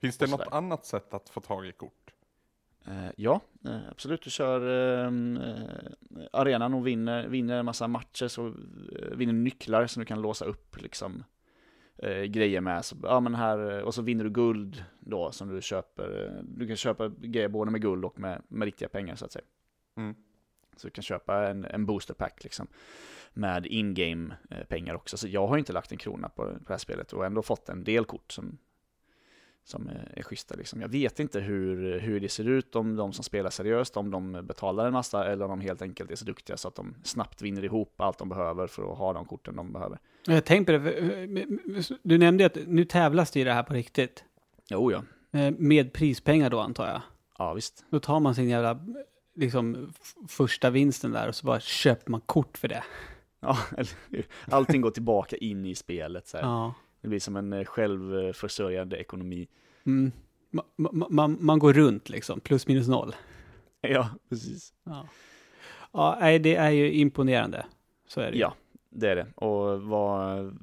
Finns det något annat sätt att få tag i kort? Eh, ja, eh, absolut. Du kör ehm, eh, arenan och vinner, vinner en massa matcher, så vinner nycklar som du kan låsa upp liksom eh, grejer med. Så, ja, men här, eh, och så vinner du guld då som du köper. eh, Du kan köpa grejer både med guld och med, med riktiga pengar så att säga. Mm. Så du kan köpa en, en booster pack liksom med in-game eh, pengar också. Så jag har inte lagt en krona på, på det här spelet och ändå fått en del kort som, som är, är schyssta. Liksom. Jag vet inte hur, hur det ser ut, om de som spelar seriöst, om de betalar en massa eller om de helt enkelt är så duktiga så att de snabbt vinner ihop allt de behöver för att ha de korten de behöver. Jag tänkte på det, du nämnde att nu tävlas det i det här på riktigt. Jo, ja. Eh, Med prispengar då antar jag. Ja, visst. Då tar man sin jävla, liksom, första vinsten där och så bara köper man kort för det. Ja, eller hur? Allting går tillbaka in i spelet. Så. Ja. Det blir som en eh, självförsörjande ekonomi. Mm. Ma- ma- man, man går runt liksom, plus minus noll. Ja, precis. Ja. Ja, det är ju imponerande. Så är det. Ja, det är det. Och vad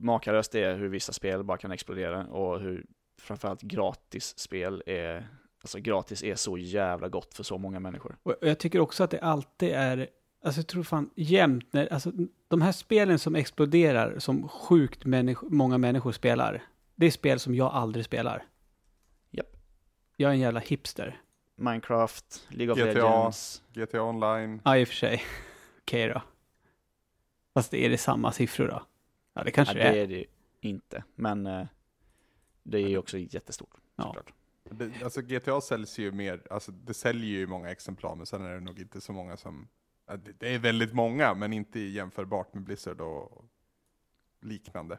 makalöst det är hur vissa spel bara kan explodera och hur framförallt gratis spel är, alltså gratis är så jävla gott för så många människor. Och jag tycker också att det alltid är, alltså jag tror fan jämt när, alltså de här spelen som exploderar som sjukt människ- många människor spelar, det är spel som jag aldrig spelar. Japp. Jag är en jävla hipster. Minecraft, League of GTA. Legends. GTA online? Ja, i och för sig. Okej då. Fast är det samma siffror då? Ja, det Ja, kanske det det är. är det ju inte, men eh, det är ju också jättestort. Ja. såklart. Det, alltså GTA säljs ju mer, alltså det säljer ju många exemplar men sen är det nog inte så många som, ja, det, det är väldigt många men inte jämförbart med Blizzard och liknande.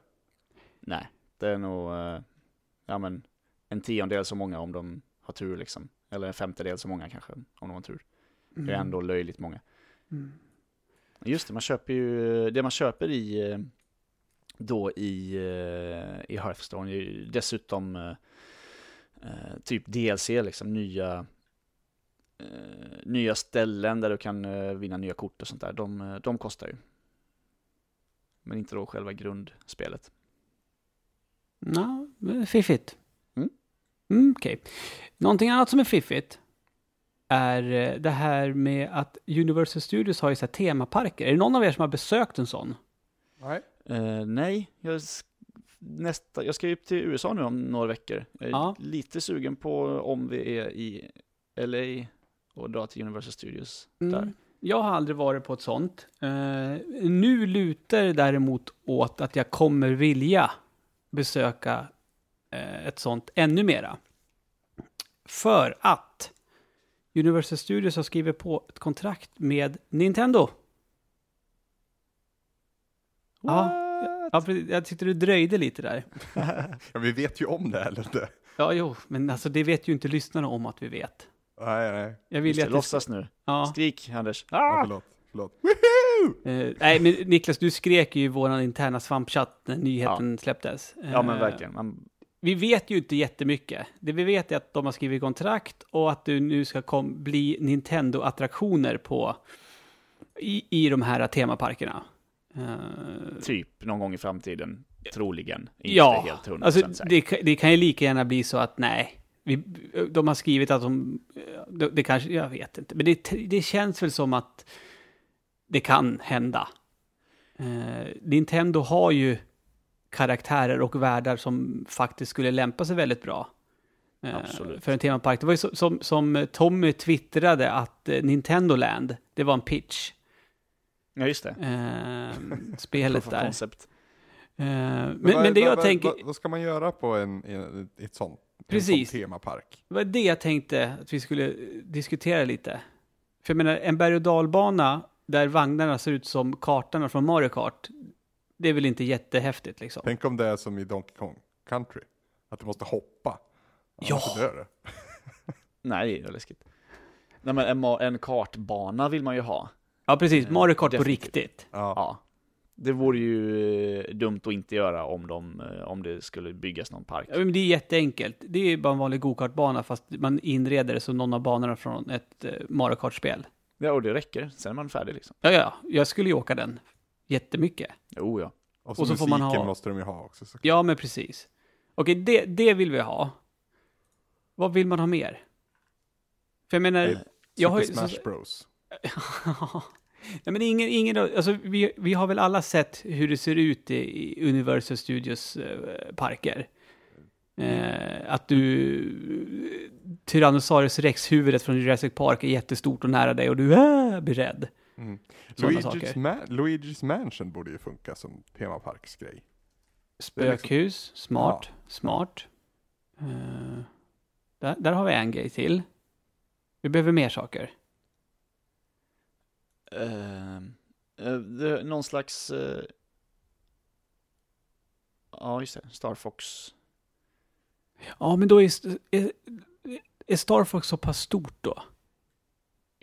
Nej, det är nog eh, ja, men en tiondel så många om de har tur liksom. Eller en femtedel så många kanske, om de har tur. Det är ändå löjligt många. Mm. Just det, man köper ju, det man köper i, eh, då i, eh, i Hearthstone är ju dessutom eh, eh, typ DLC, liksom nya, eh, nya ställen där du kan vinna nya kort och sånt där. De, de kostar ju. Men inte då själva grundspelet. Ja, men fiffigt. Mm. Mm, Okej. Någonting annat som är fiffigt är eh, det här med att Universal Studios har ju så här temaparker. Är det någon av er som har besökt en sån? Nej. Eh, nej, jag, nästa, jag ska ju upp till USA nu om några veckor. Jag är Ja. lite sugen på om vi är i LA och dra till Universal Studios Mm. där. Jag har aldrig varit på ett sånt. Eh, nu lutar det däremot åt att jag kommer vilja besöka eh, ett sånt ännu mera. För att Universal Studios har skrivit på ett kontrakt med Nintendo. Ja, Ja, precis. jag tyckte du dröjde lite där. Ja, vi vet ju om det eller inte? Ja, jo, men alltså det vet ju inte lyssnarna om att vi vet. Nej, nej. Jag vill Just att det låtsas nu. Ja, Skrik Anders. Ja, Ah! förlåt. förlåt. eh, nej, men Niklas, du skrek ju i vår interna svampchatt när nyheten släpptes. Ja men Eh, verkligen. Man, Vi vet ju inte jättemycket. Det vi vet är att de har skrivit kontrakt och att det nu ska kom, bli Nintendo-attraktioner på i, i de här temaparkerna. Eh, typ någon gång i framtiden, troligen. Inte ja, helt alltså det, kan- det kan ju lika gärna bli så att nej, vi, de har skrivit att de, det, det kanske, jag vet inte, men det, det känns väl som att det kan hända. Eh, Nintendo har ju karaktärer och världar som faktiskt skulle lämpa sig väldigt bra. eh, Absolut. För en temapark. Det var ju så, som, som Tommy twittrade att eh, Nintendo Land, det var en pitch. Ja just det. Eh, spelet där. Concept. Eh, men, vad- men det jag vad- tänker... Vad, vad ska man göra på en, en, ett sånt, Precis. en sån temapark? Det var det jag tänkte att vi skulle eh, diskutera lite. För jag menar, en berg och dalbana där vagnarna ser ut som kartorna från Mario Kart. Det är väl inte jättehäftigt liksom. Tänk om det är som i Donkey Kong Country. Att du måste hoppa. Ja. Dör du. Nej, det är läskigt. Nej men en, en kartbana vill man ju ha. Ja, precis. Mario Kart på riktigt. Ja. Ja. Det vore ju eh, dumt att inte göra om, de, eh, om det skulle byggas någon park. Ja, men det är jätteenkelt. Det är bara en vanlig gokartbana fast man inreder det som någon av banorna från ett eh, Mario Kart-spel. Ja, och det räcker. Sen är man färdig liksom. Ja, ja, jag skulle ju åka den jättemycket. Jo, ja. Och så, Och så får man musiken ha- måste de ju ha också. Så. Ja, men precis. Okej, det, det vill vi ha. Vad vill man ha mer? För jag menar, Eh, jag har. Smash Bros. Nej, men ingen, ingen, alltså, vi, vi har väl alla sett hur det ser ut i, i Universal Studios eh, parker. Eh, att du... Tyrannosaurus rex-huvudet från Jurassic Park är jättestort och nära dig och du äh, blir rädd. Mm. Luigi's. Ma- Luigi's Mansion borde ju funka som temaparksgrej. Liksom- Spökhus, smart, smart. Eh, där, där har vi en grej till. Vi behöver mer saker. Eh, det, någon slags... eh, ja, just det. Star Fox. Ja, men då är, är, är Star Fox så pass stort då?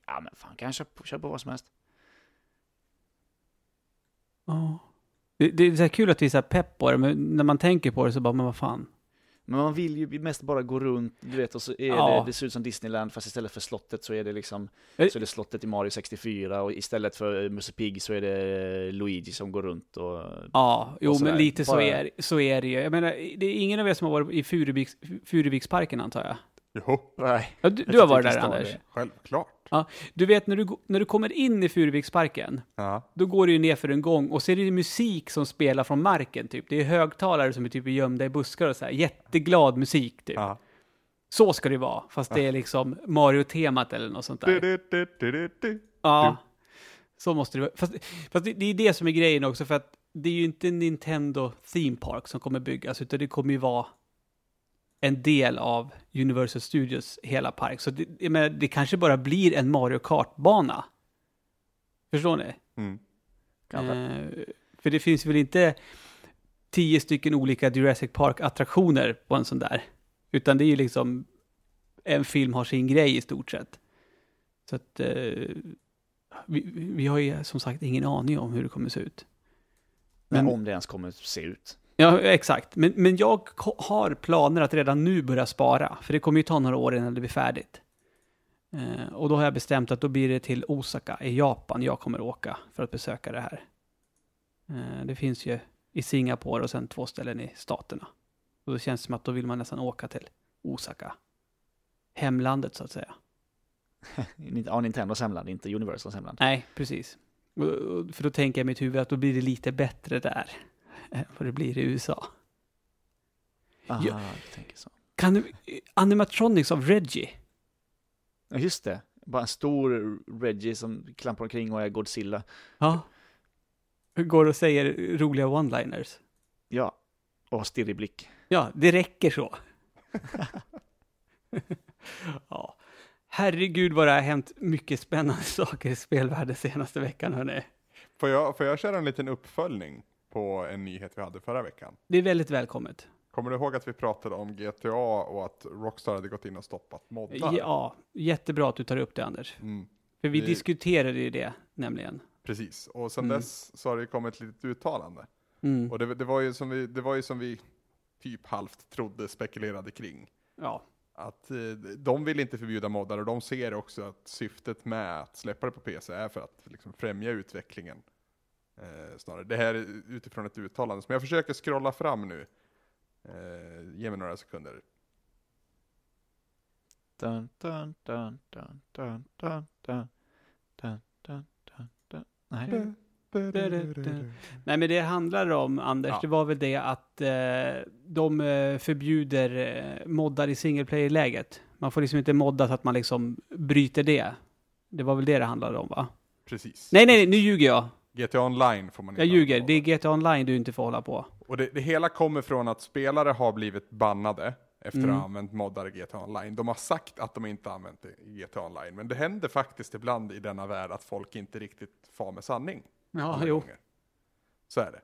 Ja, men fan, kan jag köpa, köpa på vad som helst? Ja. Det, det är så kul att vi är så pepp på det, men när man tänker på det så bara, men vad fan. Men man vill ju mest bara gå runt, du vet, och så är Ja. det, det ser ut som Disneyland, fast istället för slottet så är det liksom, Eh. så är det slottet i Mario 64, och istället för eh, Musse Pigg så är det Luigi som går runt och... Ja, jo, Och men lite så Bara- är, så är det ju. Jag menar, det är ingen av er som har varit i Furuviks, Furuviksparken antar jag? Jo, Nej. Ja, du, du har varit där inte det. Anders. självklart. Du vet när du, när du kommer in i Furuviksparken, Ja. då går du ju ner för en gång och så är det musik som spelar från marken typ. Det är högtalare som är typ gömda i buskar och så här. Jätteglad musik typ. Ja. Så ska det vara, fast det är liksom Mario-temat eller något sånt där. du, du, du, du, du. Ja, så måste det vara. Fast, fast det, det är det som är grejen också, för att det är ju inte Nintendo Theme Park som kommer byggas, utan det kommer ju vara en del av Universal Studios hela park. Så det, menar, det kanske bara blir en Mario Kart-bana. Förstår ni? Mm. Eh, för det finns väl inte tio stycken olika Jurassic Park-attraktioner på en sån där. Utan det är ju liksom, en film har sin grej i stort sett. Så att, eh, vi, vi har ju som sagt ingen aning om hur det kommer se ut. Men Men- om det ens kommer se ut. Ja, exakt. Men, men jag har planer att redan nu börja spara, för det kommer ju ta några år innan det blir färdigt. Eh, och då har jag bestämt att då blir det till Osaka i Japan jag kommer åka för att besöka det här. Eh, det finns ju i Singapore och sen två ställen i staterna. Och då känns det som att då vill man nästan åka till Osaka. Hemlandet så att säga. Ja, Nintendos hemland, inte Universals hemland. Nej, precis. För då tänker jag i mitt huvud att då blir det lite bättre där än vad det blir i USA. Ah, Ja. du tänker så. Kan du, animatronics av Reggie? Ja, just det. Bara en stor Reggie som klampar omkring och är Godzilla. Ja. Går och säger roliga one-liners? Ja, och har stirrig blick. Ja, det räcker så. ja. Herregud vad det har hänt mycket spännande saker i spelvärlden senaste veckan, hörni. Får, jag, får jag köra en liten uppföljning på en nyhet vi hade förra veckan? Det är väldigt välkommet. Kommer du ihåg att vi pratade om GTA och att Rockstar hade gått in och stoppat moddar? Ja, jättebra att du tar upp det, Anders. Mm, För vi Det- diskuterade ju det, nämligen. precis, och sen Mm. dess så har det kommit ett litet uttalande. Mm. Och det, det, var ju som vi, det var ju som vi typ halvt trodde, spekulerade kring. Ja. Att eh, de vill inte förbjuda moddar och de ser också att syftet med att släppa det på PC är för att liksom främja utvecklingen. Eh, snarare. Det här är utifrån ett uttalande som jag försöker scrolla fram nu. Eh, ge mig några sekunder. Dun, dun, dun, dun, dun, dun, dun, dun, dun, dun, dun. Nej. Nej, men det handlar om, Anders, Ja. det var väl det att eh, de eh, förbjuder eh, moddar i single player-läget. Man får liksom inte modda så att man liksom bryter det. Det var väl det det handlade om, va? Precis. Nej, nej, nu ljuger jag. GTA Online får man inte Jag ljuger. Det är GTA Online du inte får hålla på. Och det, det hela kommer från att spelare har blivit bannade efter Mm. att ha använt moddar i GTA Online. De har sagt att de inte har använt det i GTA Online, men det händer faktiskt ibland i denna värld att folk inte riktigt far med sanning. Ja, jo. gånger. Så är det.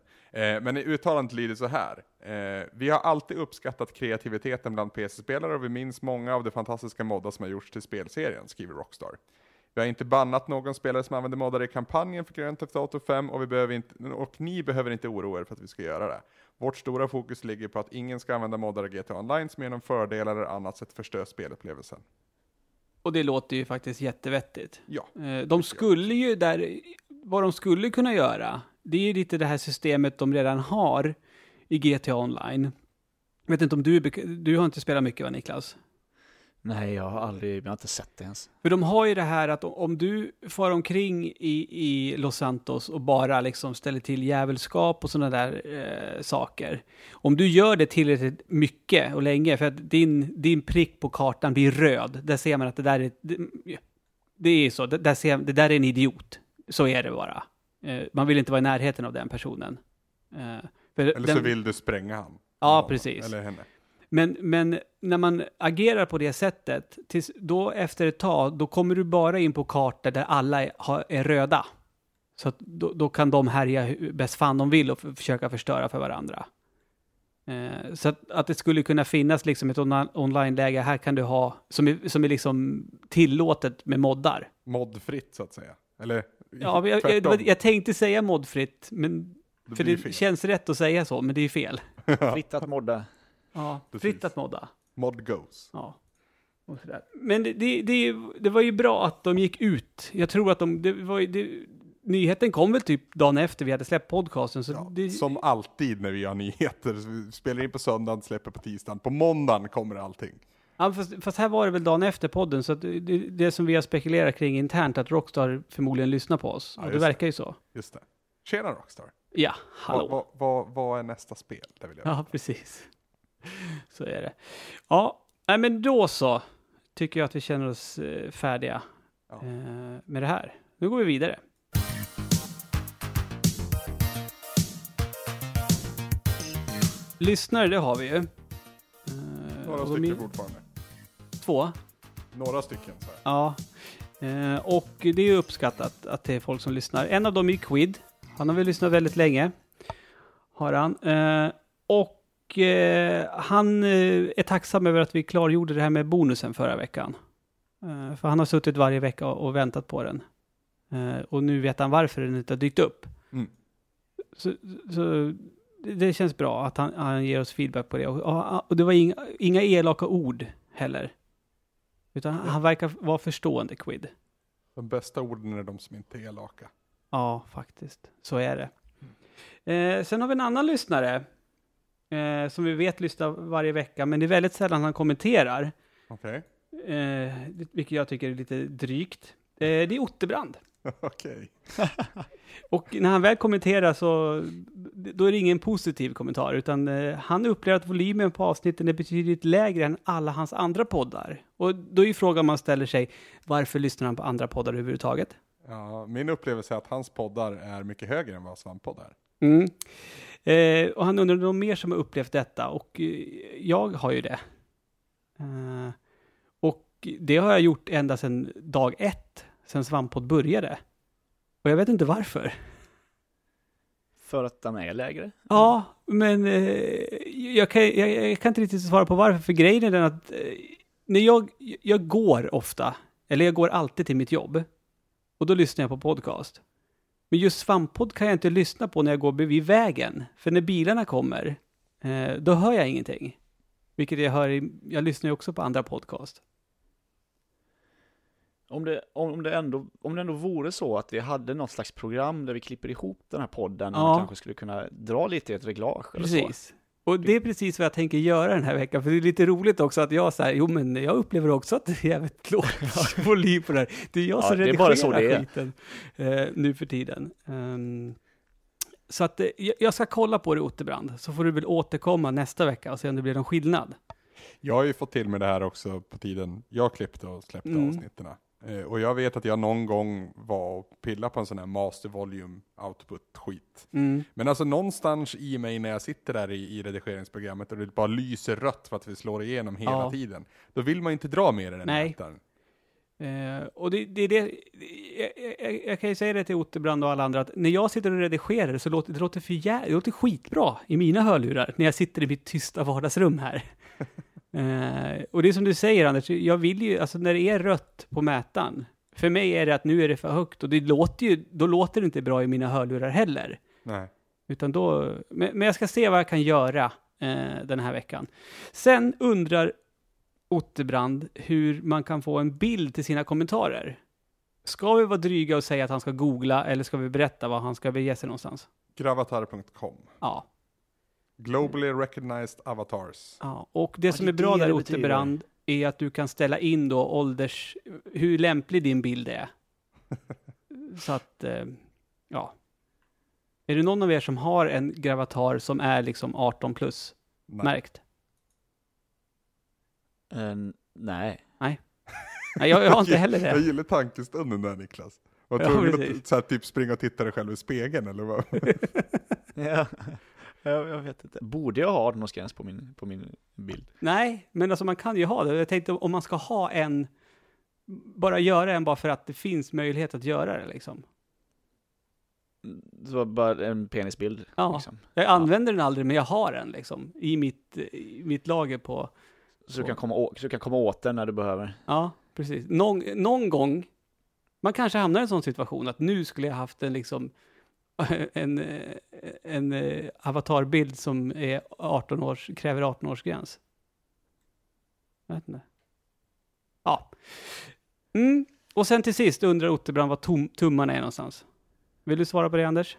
Eh, men uttalandet lyder så här. Eh, vi har alltid uppskattat kreativiteten bland PC-spelare och vi minns många av de fantastiska moddar som har gjorts till spelserien, skriver Rockstar. Vi har inte bannat någon spelare som använder moddar i kampanjen för Grand Theft Auto 5 och, vi behöver inte, och ni behöver inte oroa er för att vi ska göra det. Vårt stora fokus ligger på att ingen ska använda moddar i GTA Online som genom fördelar eller annat sätt förstör spelupplevelsen. Och det låter ju faktiskt jättevettigt. Ja. Eh, De skulle ju där, vad de skulle kunna göra, det är ju lite det här systemet de redan har i GTA Online. Jag vet inte om du, du har inte spelat mycket va Niklas? Nej, jag har aldrig, jag har inte sett det ens. För de har ju det här att om du far omkring i, i Los Santos och bara liksom ställer till jävelskap och sådana där eh, saker. Om du gör det tillräckligt mycket och länge, för att din, din prick på kartan blir röd, där ser man att det där är, det, det är så, det där, ser, det där är en idiot. Så är det bara. Eh, man vill inte vara i närheten av den personen. Eh, för Eller så den- vill du spränga han. Ja, precis. Eller henne. Men, men när man agerar på det sättet, tills, då efter ett tag, då kommer du bara in på kartor där alla är, är röda. Så att då, då kan de härja bäst fan de vill och försöka förstöra för varandra. Eh, så att, att det skulle kunna finnas liksom ett on- online-läge, här kan du ha, som är, som är liksom tillåtet med moddar. Moddfritt så att säga. Eller Ja, jag, jag, jag tänkte säga moddfritt, men, Det för det fel. känns rätt att säga så, men det är fel. Fritt att modda. Ja, Precis. fritt att modda. Mod goes. Ja. Och sådär. Men det, det, det, det var ju bra att de gick ut. Jag tror att de, det var ju, nyheten kom väl typ dagen efter vi hade släppt podcasten. Så Ja, det, Som alltid när vi gör nyheter. Vi spelar in på söndagen, släpper på tisdagen. På måndagen kommer allting. ja, fast, fast här var det väl dagen efter podden, så det, det, som vi har spekulerat kring internt, att Rockstar förmodligen lyssnar på oss. Ja, och det verkar ju så. Just det. Tjena Rockstar. Ja, hallå. Vad, vad, vad, vad är nästa spel? Det vill jag Ja, precis. Så är det. Ja, nej, men då så tycker jag att vi känner oss eh, färdiga Ja. eh, med det här. Nu går vi vidare. Lyssnare, det har vi ju. Eh, Några stycken är- fortfarande. Två. Några stycken så här. Ja. Eh, och det är uppskattat att det är folk som lyssnar. En av dem är Quid. Han har väl lyssnat väldigt länge. Har han. Eh, och eh, han eh, är tacksam över att vi klargjorde det här med bonusen förra veckan. Eh, för han har suttit varje vecka och, väntat på den. Eh, och nu vet han varför den inte har dykt upp. Mm. Så, så det- känns bra att han, han ger oss feedback på det. Och, och, och det var inga, inga elaka ord heller. Utan han verkar vara förstående, Quid. De bästa orden är de som inte är elaka. Ja, faktiskt. Så är det. Eh, sen har vi en annan lyssnare. Eh, som vi vet lyssnar varje vecka, men det är väldigt sällan han kommenterar. Okej. Eh, det- vilket jag tycker är lite drygt. Eh, det är Otterbrand. Okej. Och när han väl kommenterar så då är det ingen positiv kommentar, utan eh, han upplever att volymen på avsnitten är betydligt lägre än alla hans andra poddar. Och då är ju frågan man ställer sig, varför lyssnar han på andra poddar överhuvudtaget? Ja, min upplevelse är att hans poddar är mycket högre än vad Svamppodd är. Mm. Eh, och han undrar någon mer som har upplevt detta och eh, jag har ju det. Eh, och det har jag gjort ända sedan dag ett, sedan Svamppodd började. Och jag vet inte varför. För att den är lägre. Ja, men eh, jag, kan, jag, jag kan inte riktigt svara på varför, för grejen är den att eh, när jag, jag går ofta, eller jag går alltid till mitt jobb, och då lyssnar jag på podcast. Men just Svamppodd kan jag inte lyssna på när jag går vid vägen, för när bilarna kommer, eh, då hör jag ingenting. Vilket jag hör i, jag lyssnar ju också på andra podcast. Om det, om, det ändå, om det ändå vore så att vi hade något slags program där vi klipper ihop den här podden Ja. och kanske skulle kunna dra lite i ett reglage eller så. Och det är precis vad jag tänker göra den här veckan, för det är lite roligt också att jag säger, jo men jag upplever också att det är jävligt låg volym på det här. Det är jag Ja, som är redigerar bara så det är. skiten eh, nu för tiden. Ehm, så att eh, jag- jag ska kolla på det Otterbrand, så får du väl återkomma nästa vecka och se om det blir någon skillnad. Jag har ju fått till med det här också på tiden jag klippte och släppte Mm. avsnitten. Eh, och jag vet att jag någon gång var och pillade på en sån här master volume output skit. Mm. Men alltså någonstans i mig när jag sitter där i, i redigeringsprogrammet och det bara lyser rött för att vi slår igenom hela Ja. tiden. Då vill man inte dra mer än den Nej. mätaren. Eh, och det, det är det, jag, jag, jag kan ju säga det till Otterbrand och alla andra, att när jag sitter och redigerar så låter det låter, för jä, det låter skitbra i mina hörlurar, när jag sitter i mitt tysta vardagsrum här. eh, och det är som du säger Anders, jag vill ju, alltså när det är rött på mätaren, för mig är det att nu är det för högt och det låter ju, då låter det inte bra i mina hörlurar heller. Nej. Utan då, men, men jag ska se vad jag kan göra eh, den här veckan. Sen undrar Otterbrand hur man kan få en bild till sina kommentarer. Ska vi vara dryga och säga att han ska googla eller ska vi berätta var han ska bege sig någonstans? Gravatar.com. Ja. Globally recognized avatars. ja. Och det Ja, som det är bra där. Otterbrand är att du kan ställa in då ålders, hur lämplig din bild är. Så att, eh, ja. Är det någon av er som har en gravatar som är liksom 18 plus Nej. märkt? Eh, nej. Nej, jag, jag har inte heller Jag det. gillar tankestunden där Niklas. Var Ja, tvungen precis. att så här, typ springa och titta dig själv i spegeln eller vad? Ja. Jag, jag vet inte. Borde jag ha 18-årsgräns på min, på min bild? Nej, men alltså man kan ju ha det. Jag tänkte om man ska ha en, bara göra en bara för att det finns möjlighet att göra det liksom. Det var bara en penisbild. Ja. Liksom. Jag använder den aldrig, men jag har den liksom i mitt, i mitt lager på, Så, du kan komma å, så du kan komma åt den när du behöver. ja, precis. Någon, någon gång, man kanske hamnar i en sån situation att nu skulle jag haft en liksom, en, en eh, avatarbild som är 18 års, kräver 18 års gräns. Jag vet inte. Ja. Mm. Och sen till sist undrar Otterbrand var tom, tummarna är någonstans. Vill du svara på det Anders?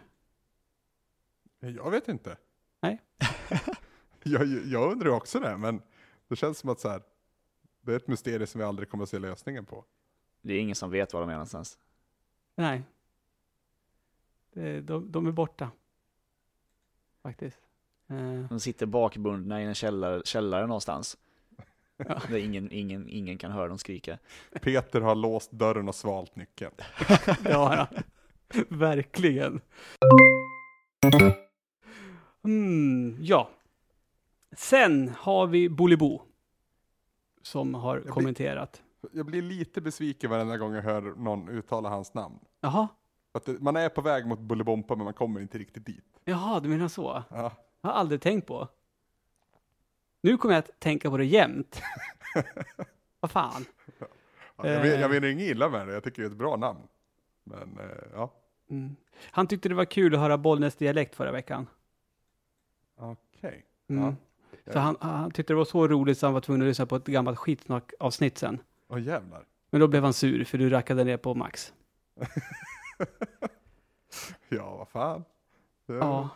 Jag vet inte. Nej. jag, jag undrar också det, men det känns som att så här, det är ett mysterium som vi aldrig kommer att se lösningen på. Det är ingen som vet var de är någonstans. Nej. Det, de, de är borta. Faktiskt. Eh, De sitter bakbundna i en källare, källare någonstans. Ja. Där ingen, ingen, ingen kan höra dem skrika. Peter har låst dörren och svalt nyckeln. ja, ja. Verkligen. Mm, ja. Sen har vi Bolibbo. Som har blir- kommenterat. Jag blir lite besviken varenda gång jag hör någon uttala hans namn. Jaha. Att det, man är på väg mot Bolibompa men man kommer inte riktigt dit. Jaha, du menar så? Ja. Jag har aldrig tänkt på. Nu kommer jag att tänka på det jämt. Vad fan. Ja, jag, men, Eh. jag menar inget illa med det, jag tycker det är ett bra namn. Men eh, ja, Mm. Han tyckte det var kul att höra Bollnäs dialekt förra veckan. okej. Mm. Ja. Så han, han tyckte det var så roligt så han var tvungen att lyssna på ett gammalt skitsnack-avsnitt sen. Åh jävlar. Men då blev han sur för du rackade ner på Max. Ja, vad fan. Det, Ja.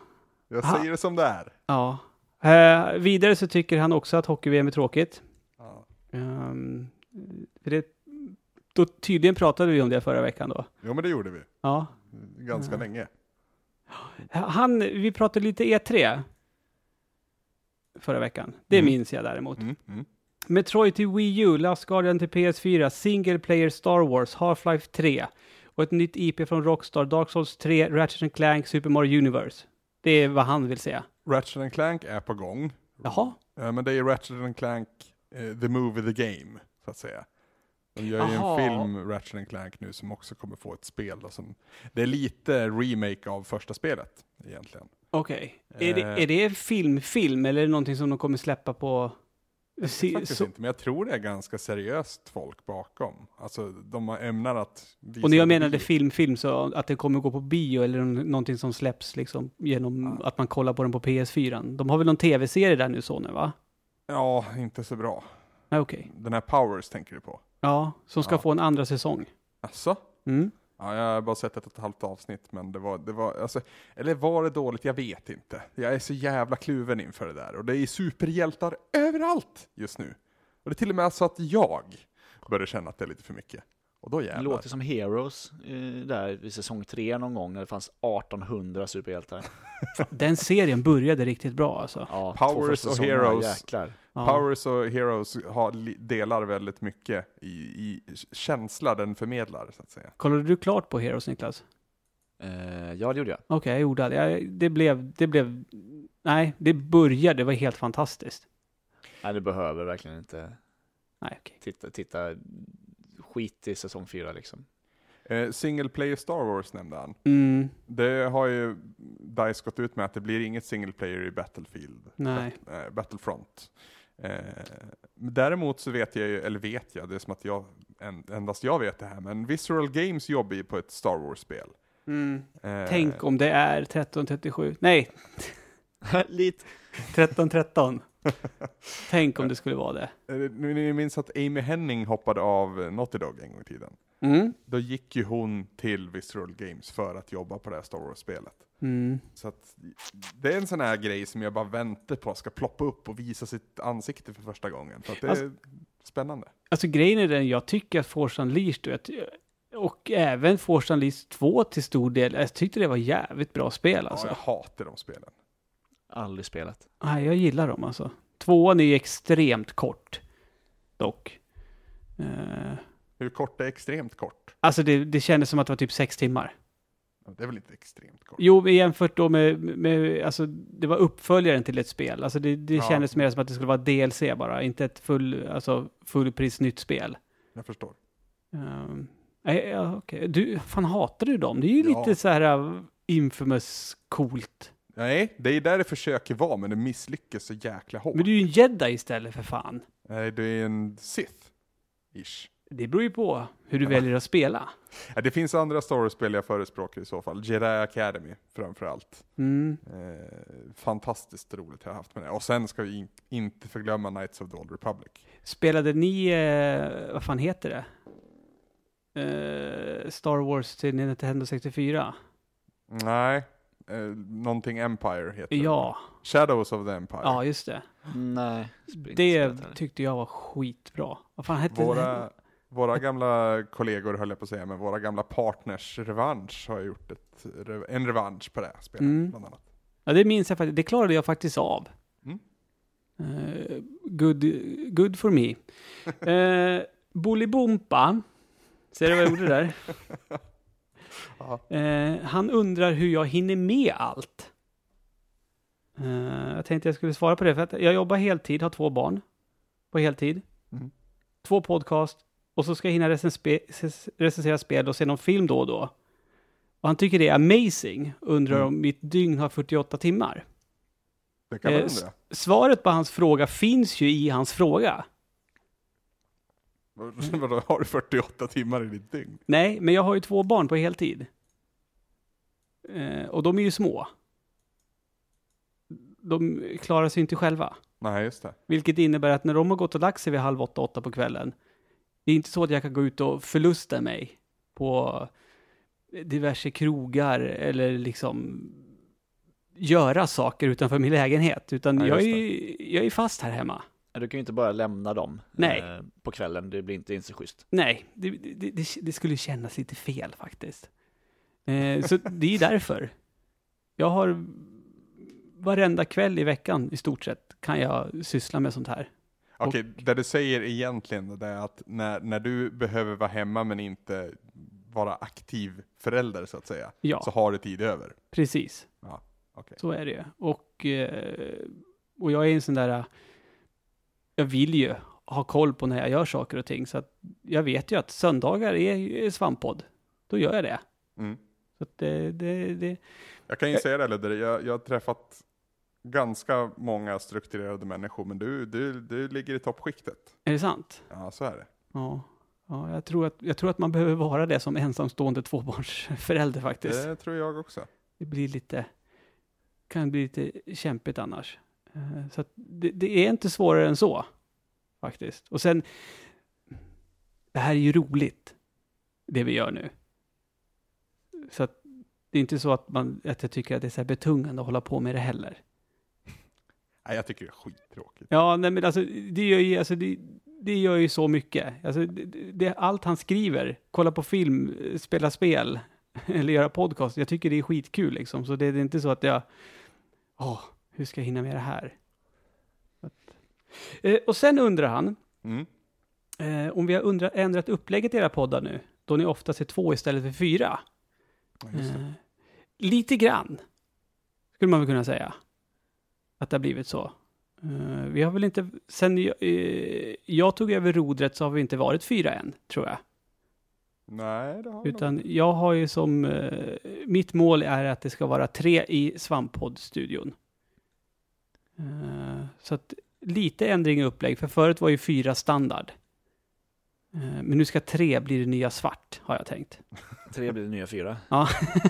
Jag Ha. säger det som det är. ja. Eh, vidare så tycker han också att hockey-VM är tråkigt. Ja. För det, då tydligen pratade vi om det förra veckan då. Jo men det gjorde vi. Ja. Ganska Ja. länge. Han, vi pratade lite E3 förra veckan. Det Mm. minns jag däremot. Mm, mm. Metroid till Wii U, Last Guardian till PS4, Single Player Star Wars, Half-Life 3 och ett nytt IP från Rockstar, Dark Souls 3, Ratchet Clank, Super Mario Universe. Det är vad han vill säga. Ratchet Clank är på gång. Jaha, Eh, men det är Ratchet Clank, eh, the movie, the game, så att säga. De gör ju Aha. en film, Ratchet Clank, nu som också kommer få ett spel. Då, som, det är lite remake av första spelet, egentligen. okej. Är, det, Eh. är det film, film eller är det någonting som de kommer släppa på... Si, Faktiskt så, inte, men jag tror det är ganska seriöst folk bakom. Alltså, de ämnar att visa och när jag menade film, film så att det kommer gå på bio eller nå- någonting som släpps liksom genom Ja. att man kollar på den på PS4. De har väl någon tv-serie där nu Sony va? Ja, inte så bra. Nej, Okej. Den här Powers tänker du på? Ja, som ska Ja. få en andra säsong. Alltså? Mm. Ja, jag har bara sett ett och ett halvt avsnitt, men det var, det var, alltså, eller var det dåligt? Jag vet inte. Jag är så jävla kluven inför det där. Och det är superhjältar överallt just nu. Och det är till och med så att jag börjar känna att det är lite för mycket. Och då Det låter som Heroes eh, där i säsong 3 någon gång när det fanns 1800 superhjältar. Den serien började riktigt bra alltså. Ja, Powers och Heroes. Jäklar. Ja. Powers och Heroes har, delar väldigt mycket i, i känsla den förmedlar, så att säga. Kollade du klart på Heroes Niklas? Eh, ja, det gjorde jag. Okej, jag gjorde det. Jag, det blev, det blev, nej, det började, det var helt fantastiskt. Nej, du behöver verkligen inte Nej, okej. titta, titta skit i säsong 4 liksom. Eh, single player Star Wars nämnde han. Mm, Det har ju DICE gått ut med att det blir inget single player i Battlefield. nej. Bat- eh, Battlefront. Eh, däremot så vet jag ju, eller vet jag, det är som att jag, en, endast jag vet det här, men Visceral Games jobbar ju på ett Star Wars-spel. Mm. Eh, Tänk om det är 1337. Nej, Lite. 1313. Tänk om det skulle vara det. Ni minns att Amy Henning hoppade av eh, Naughty Dog en gång i tiden. Mm. Då gick ju hon till Visceral Games för att jobba på det här Star Wars-spelet. Mm. Så att det är en sån här grej som jag bara väntar på ska ploppa upp och visa sitt ansikte för första gången. Så att det är Alltså- spännande. Alltså grejen är den, jag tycker att Force Unleashed och, jag- och även Force Unleashed 2 till stor del, jag tyckte det var jävligt bra spel alltså. Ja, jag hatar de spelen. Aldrig spelat. Nej, jag gillar dem alltså. Tvåan är ju extremt kort. Dock. Eh, Hur kort är extremt kort? alltså det, det kändes som att det var typ sex timmar. Det är väl inte extremt kort? Jo, men jämfört då med, med alltså det var uppföljaren till ett spel. Alltså det, det Ja. kändes mer som att det skulle vara DLC bara, inte ett full, alltså fullpris nytt spel. Jag förstår. Um, nej, ja, okej. Du, fan hatar du dem? Det är ju Ja. lite så här uh, infamous coolt. Nej, det är där det försöker vara, men det misslyckas så jäkla hårt. Men du är ju en jedi istället för fan. Nej, du är en Sith. Ish. Det beror ju på hur du Ja. väljer att spela. Ja, det finns andra Star Wars-spel jag förespråkar i så fall. Jedi Academy framför allt. Mm. Eh, fantastiskt roligt jag har haft med det. Och sen ska vi in, inte förglömma Knights of the Old Republic. Spelade ni, eh, vad fan heter det? Eh, Star Wars till Nintendo 64? Nej, eh, någonting Empire heter det. Ja, Shadows of the Empire. ja just det. Nej. Det tyckte jag var skitbra. Vad fan hette det? Våra, våra gamla kollegor höll jag på att säga, men våra gamla partners revansch har gjort ett, en revansch på det här spelet Mm. bland annat. Ja, det minns jag faktiskt. Det klarade jag faktiskt av. Mm. Eh, good, good for me. uh, Bolibompa, ser du vad jag gjorde där? Eh, han undrar hur jag hinner med allt. Eh, jag tänkte jag skulle svara på det, för att jag jobbar heltid, har två barn på heltid. Mm. Två podcast, och så ska jag hinna recensera spel och se någon film då och då. Och han tycker det är amazing, undrar Mm. om mitt dygn har 48 timmar. Det kan man Eh, undra. Svaret på hans fråga finns ju i hans fråga. Vadå, har du 48 timmar i ditt dygn? Nej, men jag har ju två barn på heltid. Eh, och de är ju små. De klarar sig inte själva. Nej, just det. Vilket innebär att när de har gått och lagt sig vid halv åtta, åtta på kvällen. Det är inte så att jag kan gå ut och förlusta mig på diverse krogar eller liksom göra saker utanför min lägenhet. Utan Ja, jag, är, jag är fast här hemma. Du kan ju inte bara lämna dem Nej. eh, på kvällen, det blir inte ens så schysst. Nej, det, det, det, det skulle kännas lite fel faktiskt. Eh, så det är därför. Jag har varenda kväll i veckan i stort sett kan jag syssla med sånt här. Okej, det du säger egentligen det är att när, när du behöver vara hemma men inte vara aktiv förälder så att säga, Ja, så har du tid över. precis. Okej. Så är det. Och, eh, och jag är en sån där, jag vill ju ha koll på när jag gör saker och ting. Så att jag vet ju att söndagar är, är svamppodd. Då gör jag det. Mm. Så det, det, det, Jag kan ju säga det Ludde, jag, jag har träffat ganska många strukturerade människor, men du, du, du ligger i toppskiktet. är det sant? Ja, så är det. Ja, ja jag, tror att, jag tror att man behöver vara det som ensamstående tvåbarnsförälder faktiskt. Det tror jag också. Det blir lite, kan bli lite kämpigt annars. Eh, Så att det, det är inte svårare än så, faktiskt. Och sen, det här är ju roligt, det vi gör nu. Så att det är inte så att, man, att jag tycker att det är så här betungande att hålla på med det heller. Nej, jag tycker det är skittråkigt. Ja, nej men alltså det gör ju, alltså, det, det gör ju så mycket. Alltså, det, det, allt han skriver, kolla på film, spela spel eller göra podcast, jag tycker det är skitkul liksom. Så det, det är inte så att jag, åh, hur ska jag hinna med det här? Eh, och sen undrar han, Mm. eh, om vi har undra, ändrat upplägget i era poddar nu, då ni oftast är två istället för fyra. Ja. Eh, lite grann, skulle man väl kunna säga. Att det har blivit så. Eh, vi har väl inte, sen jag, eh, jag tog över rodret så har vi inte varit fyra än, tror jag. Nej, det har vi nog. Utan jag har ju som, eh, mitt mål är att det ska vara tre i Svamppodd-studion. Eh, så att lite ändring i upplägg, för förut var ju fyra standard. Eh, men nu ska tre bli det nya svart, har jag tänkt. Tre blir det nya fyra. Ja.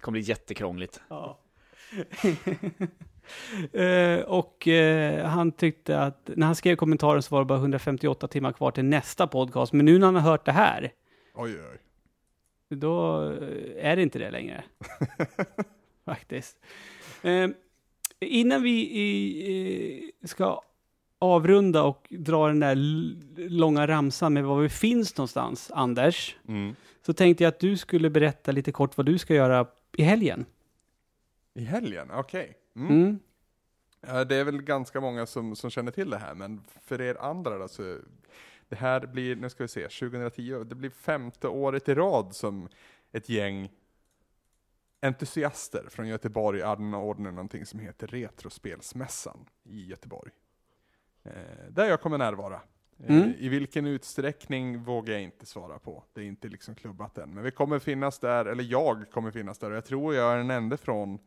Det kommer bli jättekrångligt. Ja. Eh, och eh, han tyckte att när han skrev kommentaren så var det bara 158 timmar kvar till nästa podcast. Men nu när han har hört det här, Oj, oj, då är det inte det längre. Faktiskt. Eh, innan vi i, eh, ska avrunda och dra den där långa ramsan med var vi finns någonstans, Anders, Mm. så tänkte jag att du skulle berätta lite kort vad du ska göra i helgen. I helgen, okej. Mm. Mm. Ja, det är väl ganska många som, som känner till det här, men för er andra då, så det här blir, nu ska vi se, 2010, det blir femte året i rad som ett gäng entusiaster från Göteborg anordnar någonting som heter Retrospelsmässan i Göteborg. Eh, där jag kommer närvara. Eh, Mm. I vilken utsträckning vågar jag inte svara på. Det är inte liksom klubbat än. Men vi kommer finnas där, eller jag kommer finnas där, och jag tror jag är den enda från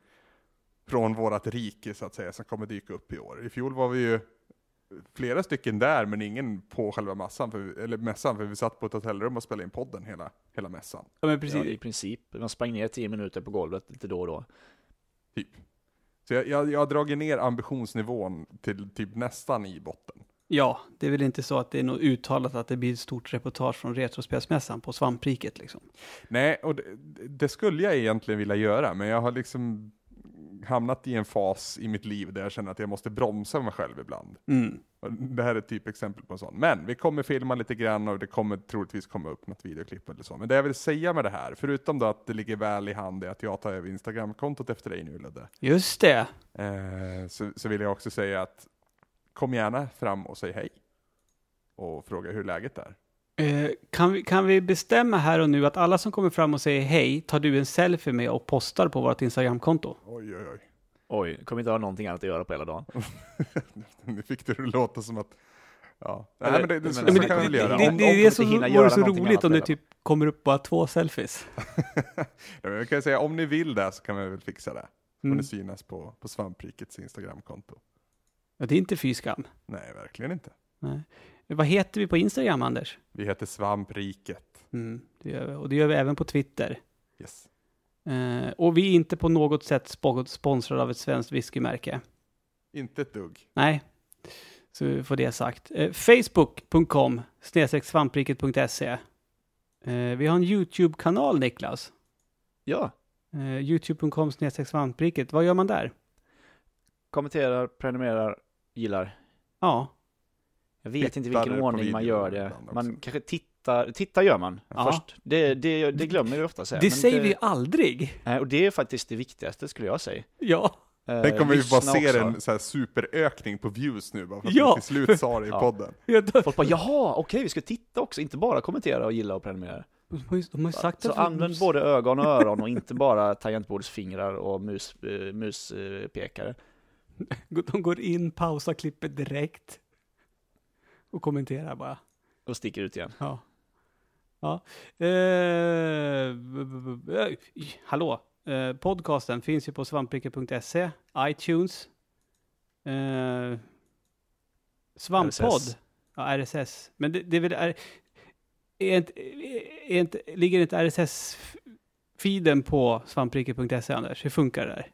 från vårat rike så att säga, som kommer dyka upp i år. I fjol var vi ju flera stycken där, men ingen på själva massan, för, eller mässan, för vi satt på ett hotellrum och spelade in podden hela, hela mässan. Ja, men Ja, precis. I princip. Man sprang ner tio minuter på golvet lite då och då. Typ. Så jag, jag, jag har dragit ner ambitionsnivån till typ nästan i botten. Ja, det är väl inte så att det är något uttalat att det blir ett stort reportage från Retrospelsmässan på Svampriket liksom. Nej, och det, det skulle jag egentligen vilja göra, men jag har liksom hamnat i en fas i mitt liv där jag känner att jag måste bromsa mig själv ibland. Mm. Det här är ett typexempel på en sån. Men vi kommer filma lite grann och det kommer troligtvis komma upp något videoklipp eller så. Men det jag vill säga med det här, förutom då att det ligger väl i hand är att jag tar över Instagram-kontot efter dig nu Ludde. Just det. Eh, så, så vill jag också säga att kom gärna fram och säg hej. Och fråga hur läget är. Eh, kan, vi, kan vi bestämma här och nu att alla som kommer fram och säger hej, tar du en selfie med och postar på vårt Instagramkonto? Oj, oj, oj. Oj, kommer inte ha någonting annat att göra på hela dagen. nu fick det att låta som att... Ja, Eller- Nej, men det, det, men så, alltså, så det, kan det, väl göra. det, Om- det är om det som inte hinner vore så roligt om det typ kommer upp bara två selfies. ja, men vi kan säga om ni vill det så kan vi väl fixa det. Får Mm. ni synas på, på Svamprikets Instagramkonto. Ja, det är inte fy skam. Nej, verkligen inte. Nej. Vad heter vi på Instagram, Anders? Vi heter Svampriket. Mm, det gör vi. Och det gör vi även på Twitter. Yes. Eh, och vi är inte på något sätt spo- sponsrade av ett svenskt whiskymärke. Inte ett dugg. Nej, så vi får det sagt. Eh, Facebook.com svampriket.se eh, Vi har en YouTube-kanal, Niklas. Ja, Eh, Youtube.com svampriket. Vad gör man där? kommenterar, prenumererar, gillar. Ja, Jag vet inte vilken ordning man gör det. Man kanske tittar, tittar gör man Ja. först. Det, det, det glömmer vi ofta säga. det men säger vi aldrig. Och det är faktiskt det viktigaste skulle jag säga. Ja, Eh, Tänk om vi bara ser också. en så här superökning på views nu bara för att Ja. vi till slut sa det i Ja. podden. Folk bara jaha, okej vi ska titta också, inte bara kommentera och gilla och prenumerera. de har ju, de har ju sagt Så använd både ögon och öron och inte bara tangentbordsfingrar och mus, eh, muspekare. de går in, pausar klippet direkt och kommenterar bara. Och sticker ut igen. Ja. Ja. Eh, hallå. Eh, podcasten finns ju på svampriket.se, iTunes, eh, Svamppodd, RSS. ja, RSS. Men det, det är väl, är, är inte, är inte, ligger inte RSS-feeden på svampriket.se, Anders? Hur funkar det där?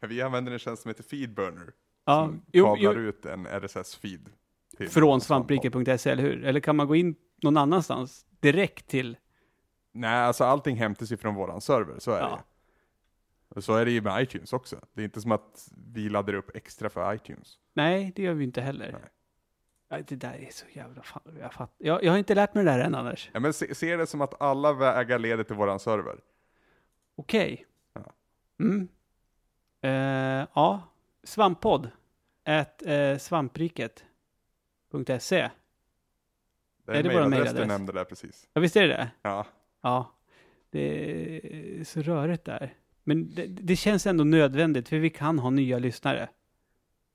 Vi använder en tjänst som heter Feedburner. Ja, som jo, kablar jo, ut en RSS-feed. Till från svampriket.se, eller hur? Eller kan man gå in någon annanstans direkt till? Nej, alltså allting hämtas ju från våran server, så är Ja. det. Och så är det ju med iTunes också. Det är inte som att vi laddar upp extra för iTunes. Nej, det gör vi inte heller. Nej. Nej, det där är så jävla fan. Jag, fatt, jag, jag har inte lärt mig det där än, Anders. Ja, men se, se det som att alla vägar leder till våran server. Okej. Ja. Mm. Eh, ja, svamppodd. At eh, svampriket.se. Det Är är det våran mejladress du nämnde där precis. Ja, visst är det det? Ja. Ja. Det är så rörigt där. Men det, det känns ändå nödvändigt, för vi kan ha nya lyssnare.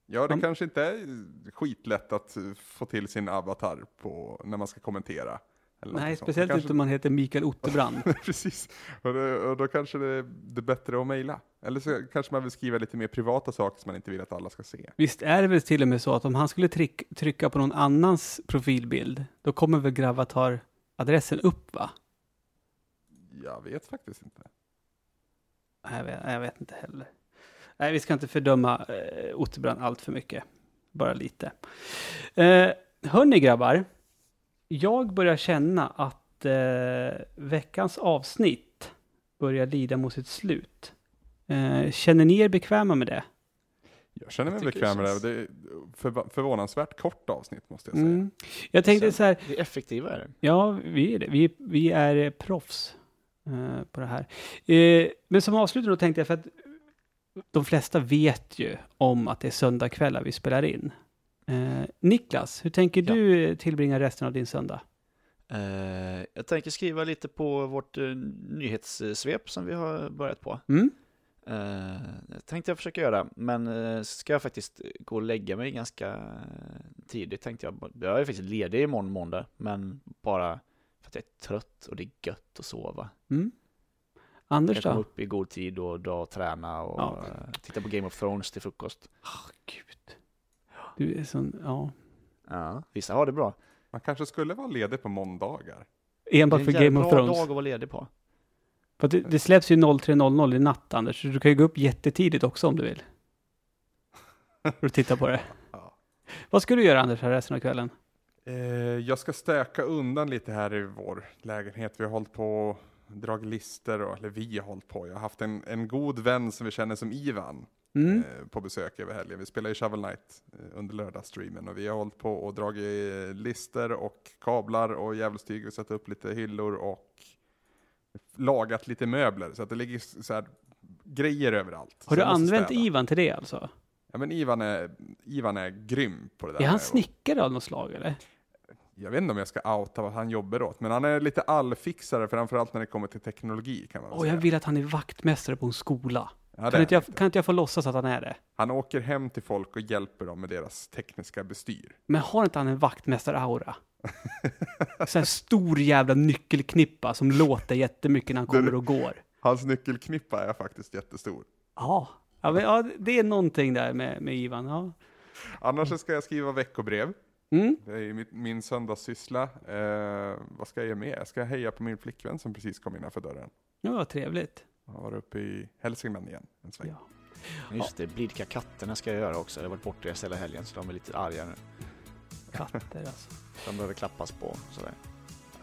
Ja, det Man- kanske inte är skitlätt att få till sin avatar på, när man ska kommentera. Nej, speciellt kanske, inte om man heter Mikael Otterbrand. Precis, och då, och då kanske det är det är bättre att mejla. Eller så kanske man vill skriva lite mer privata saker som man inte vill att alla ska se. Visst är det väl till och med så att om han skulle tryck, trycka på någon annans profilbild, då kommer väl Gravatar-adressen upp va? Jag vet faktiskt inte. Jag vet, jag vet inte heller. Nej, vi ska inte fördöma eh, Otterbrand allt för mycket. Bara lite. Eh, hörni grabbar, jag börjar känna att eh, veckans avsnitt börjar lida mot sitt slut. Eh, känner ni er bekväma med det? Jag känner mig Jag bekväm med det det. Det är för, förvånansvärt kort avsnitt måste jag säga. Mm. Jag tänkte så här, Det är effektiva är det. Ja, vi är det. Vi, vi är eh, proffs eh, på det här. Eh, men som avslutning då tänkte jag, för att de flesta vet ju om att det är söndagkvällar vi spelar in. Eh, Niklas, hur tänker Ja. du tillbringa resten av din söndag? Eh, jag tänker skriva lite på vårt nyhetssvep som vi har börjat på. Mm? Uh, tänkte jag försöka göra, men uh, ska jag faktiskt gå och lägga mig ganska eh, tidigt tänkte jag. Jag är faktiskt ledig imorgon måndag, men bara för att jag är trött och det är gött att sova. Mm? Jag Anders kommer då? upp i god tid och dra och träna och Ja. eh, titta på Game of Thrones till frukost. Åh, gud. Du är sån, ja. Ja, vissa har det bra. Man kanske skulle vara ledig på måndagar. Enbart det för är en Game of jävla bra Thrones. dag att vara ledig på. För det, det släpps ju 03.00 i natt, Anders. Så du kan ju gå upp jättetidigt också om du vill. För att titta på det. Ja. Vad ska du göra, Anders, här resten av kvällen? Eh, jag ska stöka undan lite här i vår lägenhet. Vi har hållit på och dragit lister, och, eller vi har hållit på. Jag har haft en, en god vän som vi känner som Ivan Mm? eh, på besök över helgen. Vi spelar i Shovel Knight eh, under lördagsstreamen och vi har hållit på och dragit eh, lister och kablar och djävulstyg. Vi satt upp lite hyllor och lagat lite möbler så att det ligger så här grejer överallt. Har Så du använt städa. Ivan till det alltså? Ja men Ivan är, Ivan är grym på det där. Är han snickare av något slag eller? Jag vet inte om jag ska outa vad han jobbar åt, men han är lite allfixare, framförallt när det kommer till teknologi kan man väl Åh, jag säga. vill att han är vaktmästare på en skola. Ja, Kan inte, jag, kan inte jag få låtsas att han är det? Han åker hem till folk och hjälper dem med deras tekniska bestyr. Men har inte han en vaktmästar-aura? Så här stor jävla nyckelknippa som låter jättemycket när han kommer och går. Hans nyckelknippa är faktiskt jättestor. Ja, ja, men, ja det är någonting där med, med Ivan. Ja. Annars så ska jag skriva veckobrev. Mm. Det är mitt, min söndagssyssla. Eh, vad ska jag göra mer? Jag ska heja på min flickvän som precis kom innanför dörren. Ja, vad trevligt. Jag har varit uppe i Hälsingland igen en sväng. Ja. Just det, blidka katterna ska jag göra också. Jag har varit bortrest hela helgen så de är lite arga nu. Katter alltså. De behöver klappas på sådär.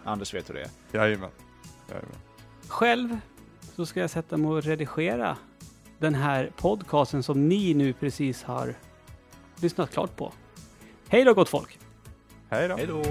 Anders vet hur det är. Jajamän. Jajamän. Själv så ska jag sätta mig och redigera den här podcasten som ni nu precis har lyssnat klart på. Hej då gott folk! Hej då. Hej då!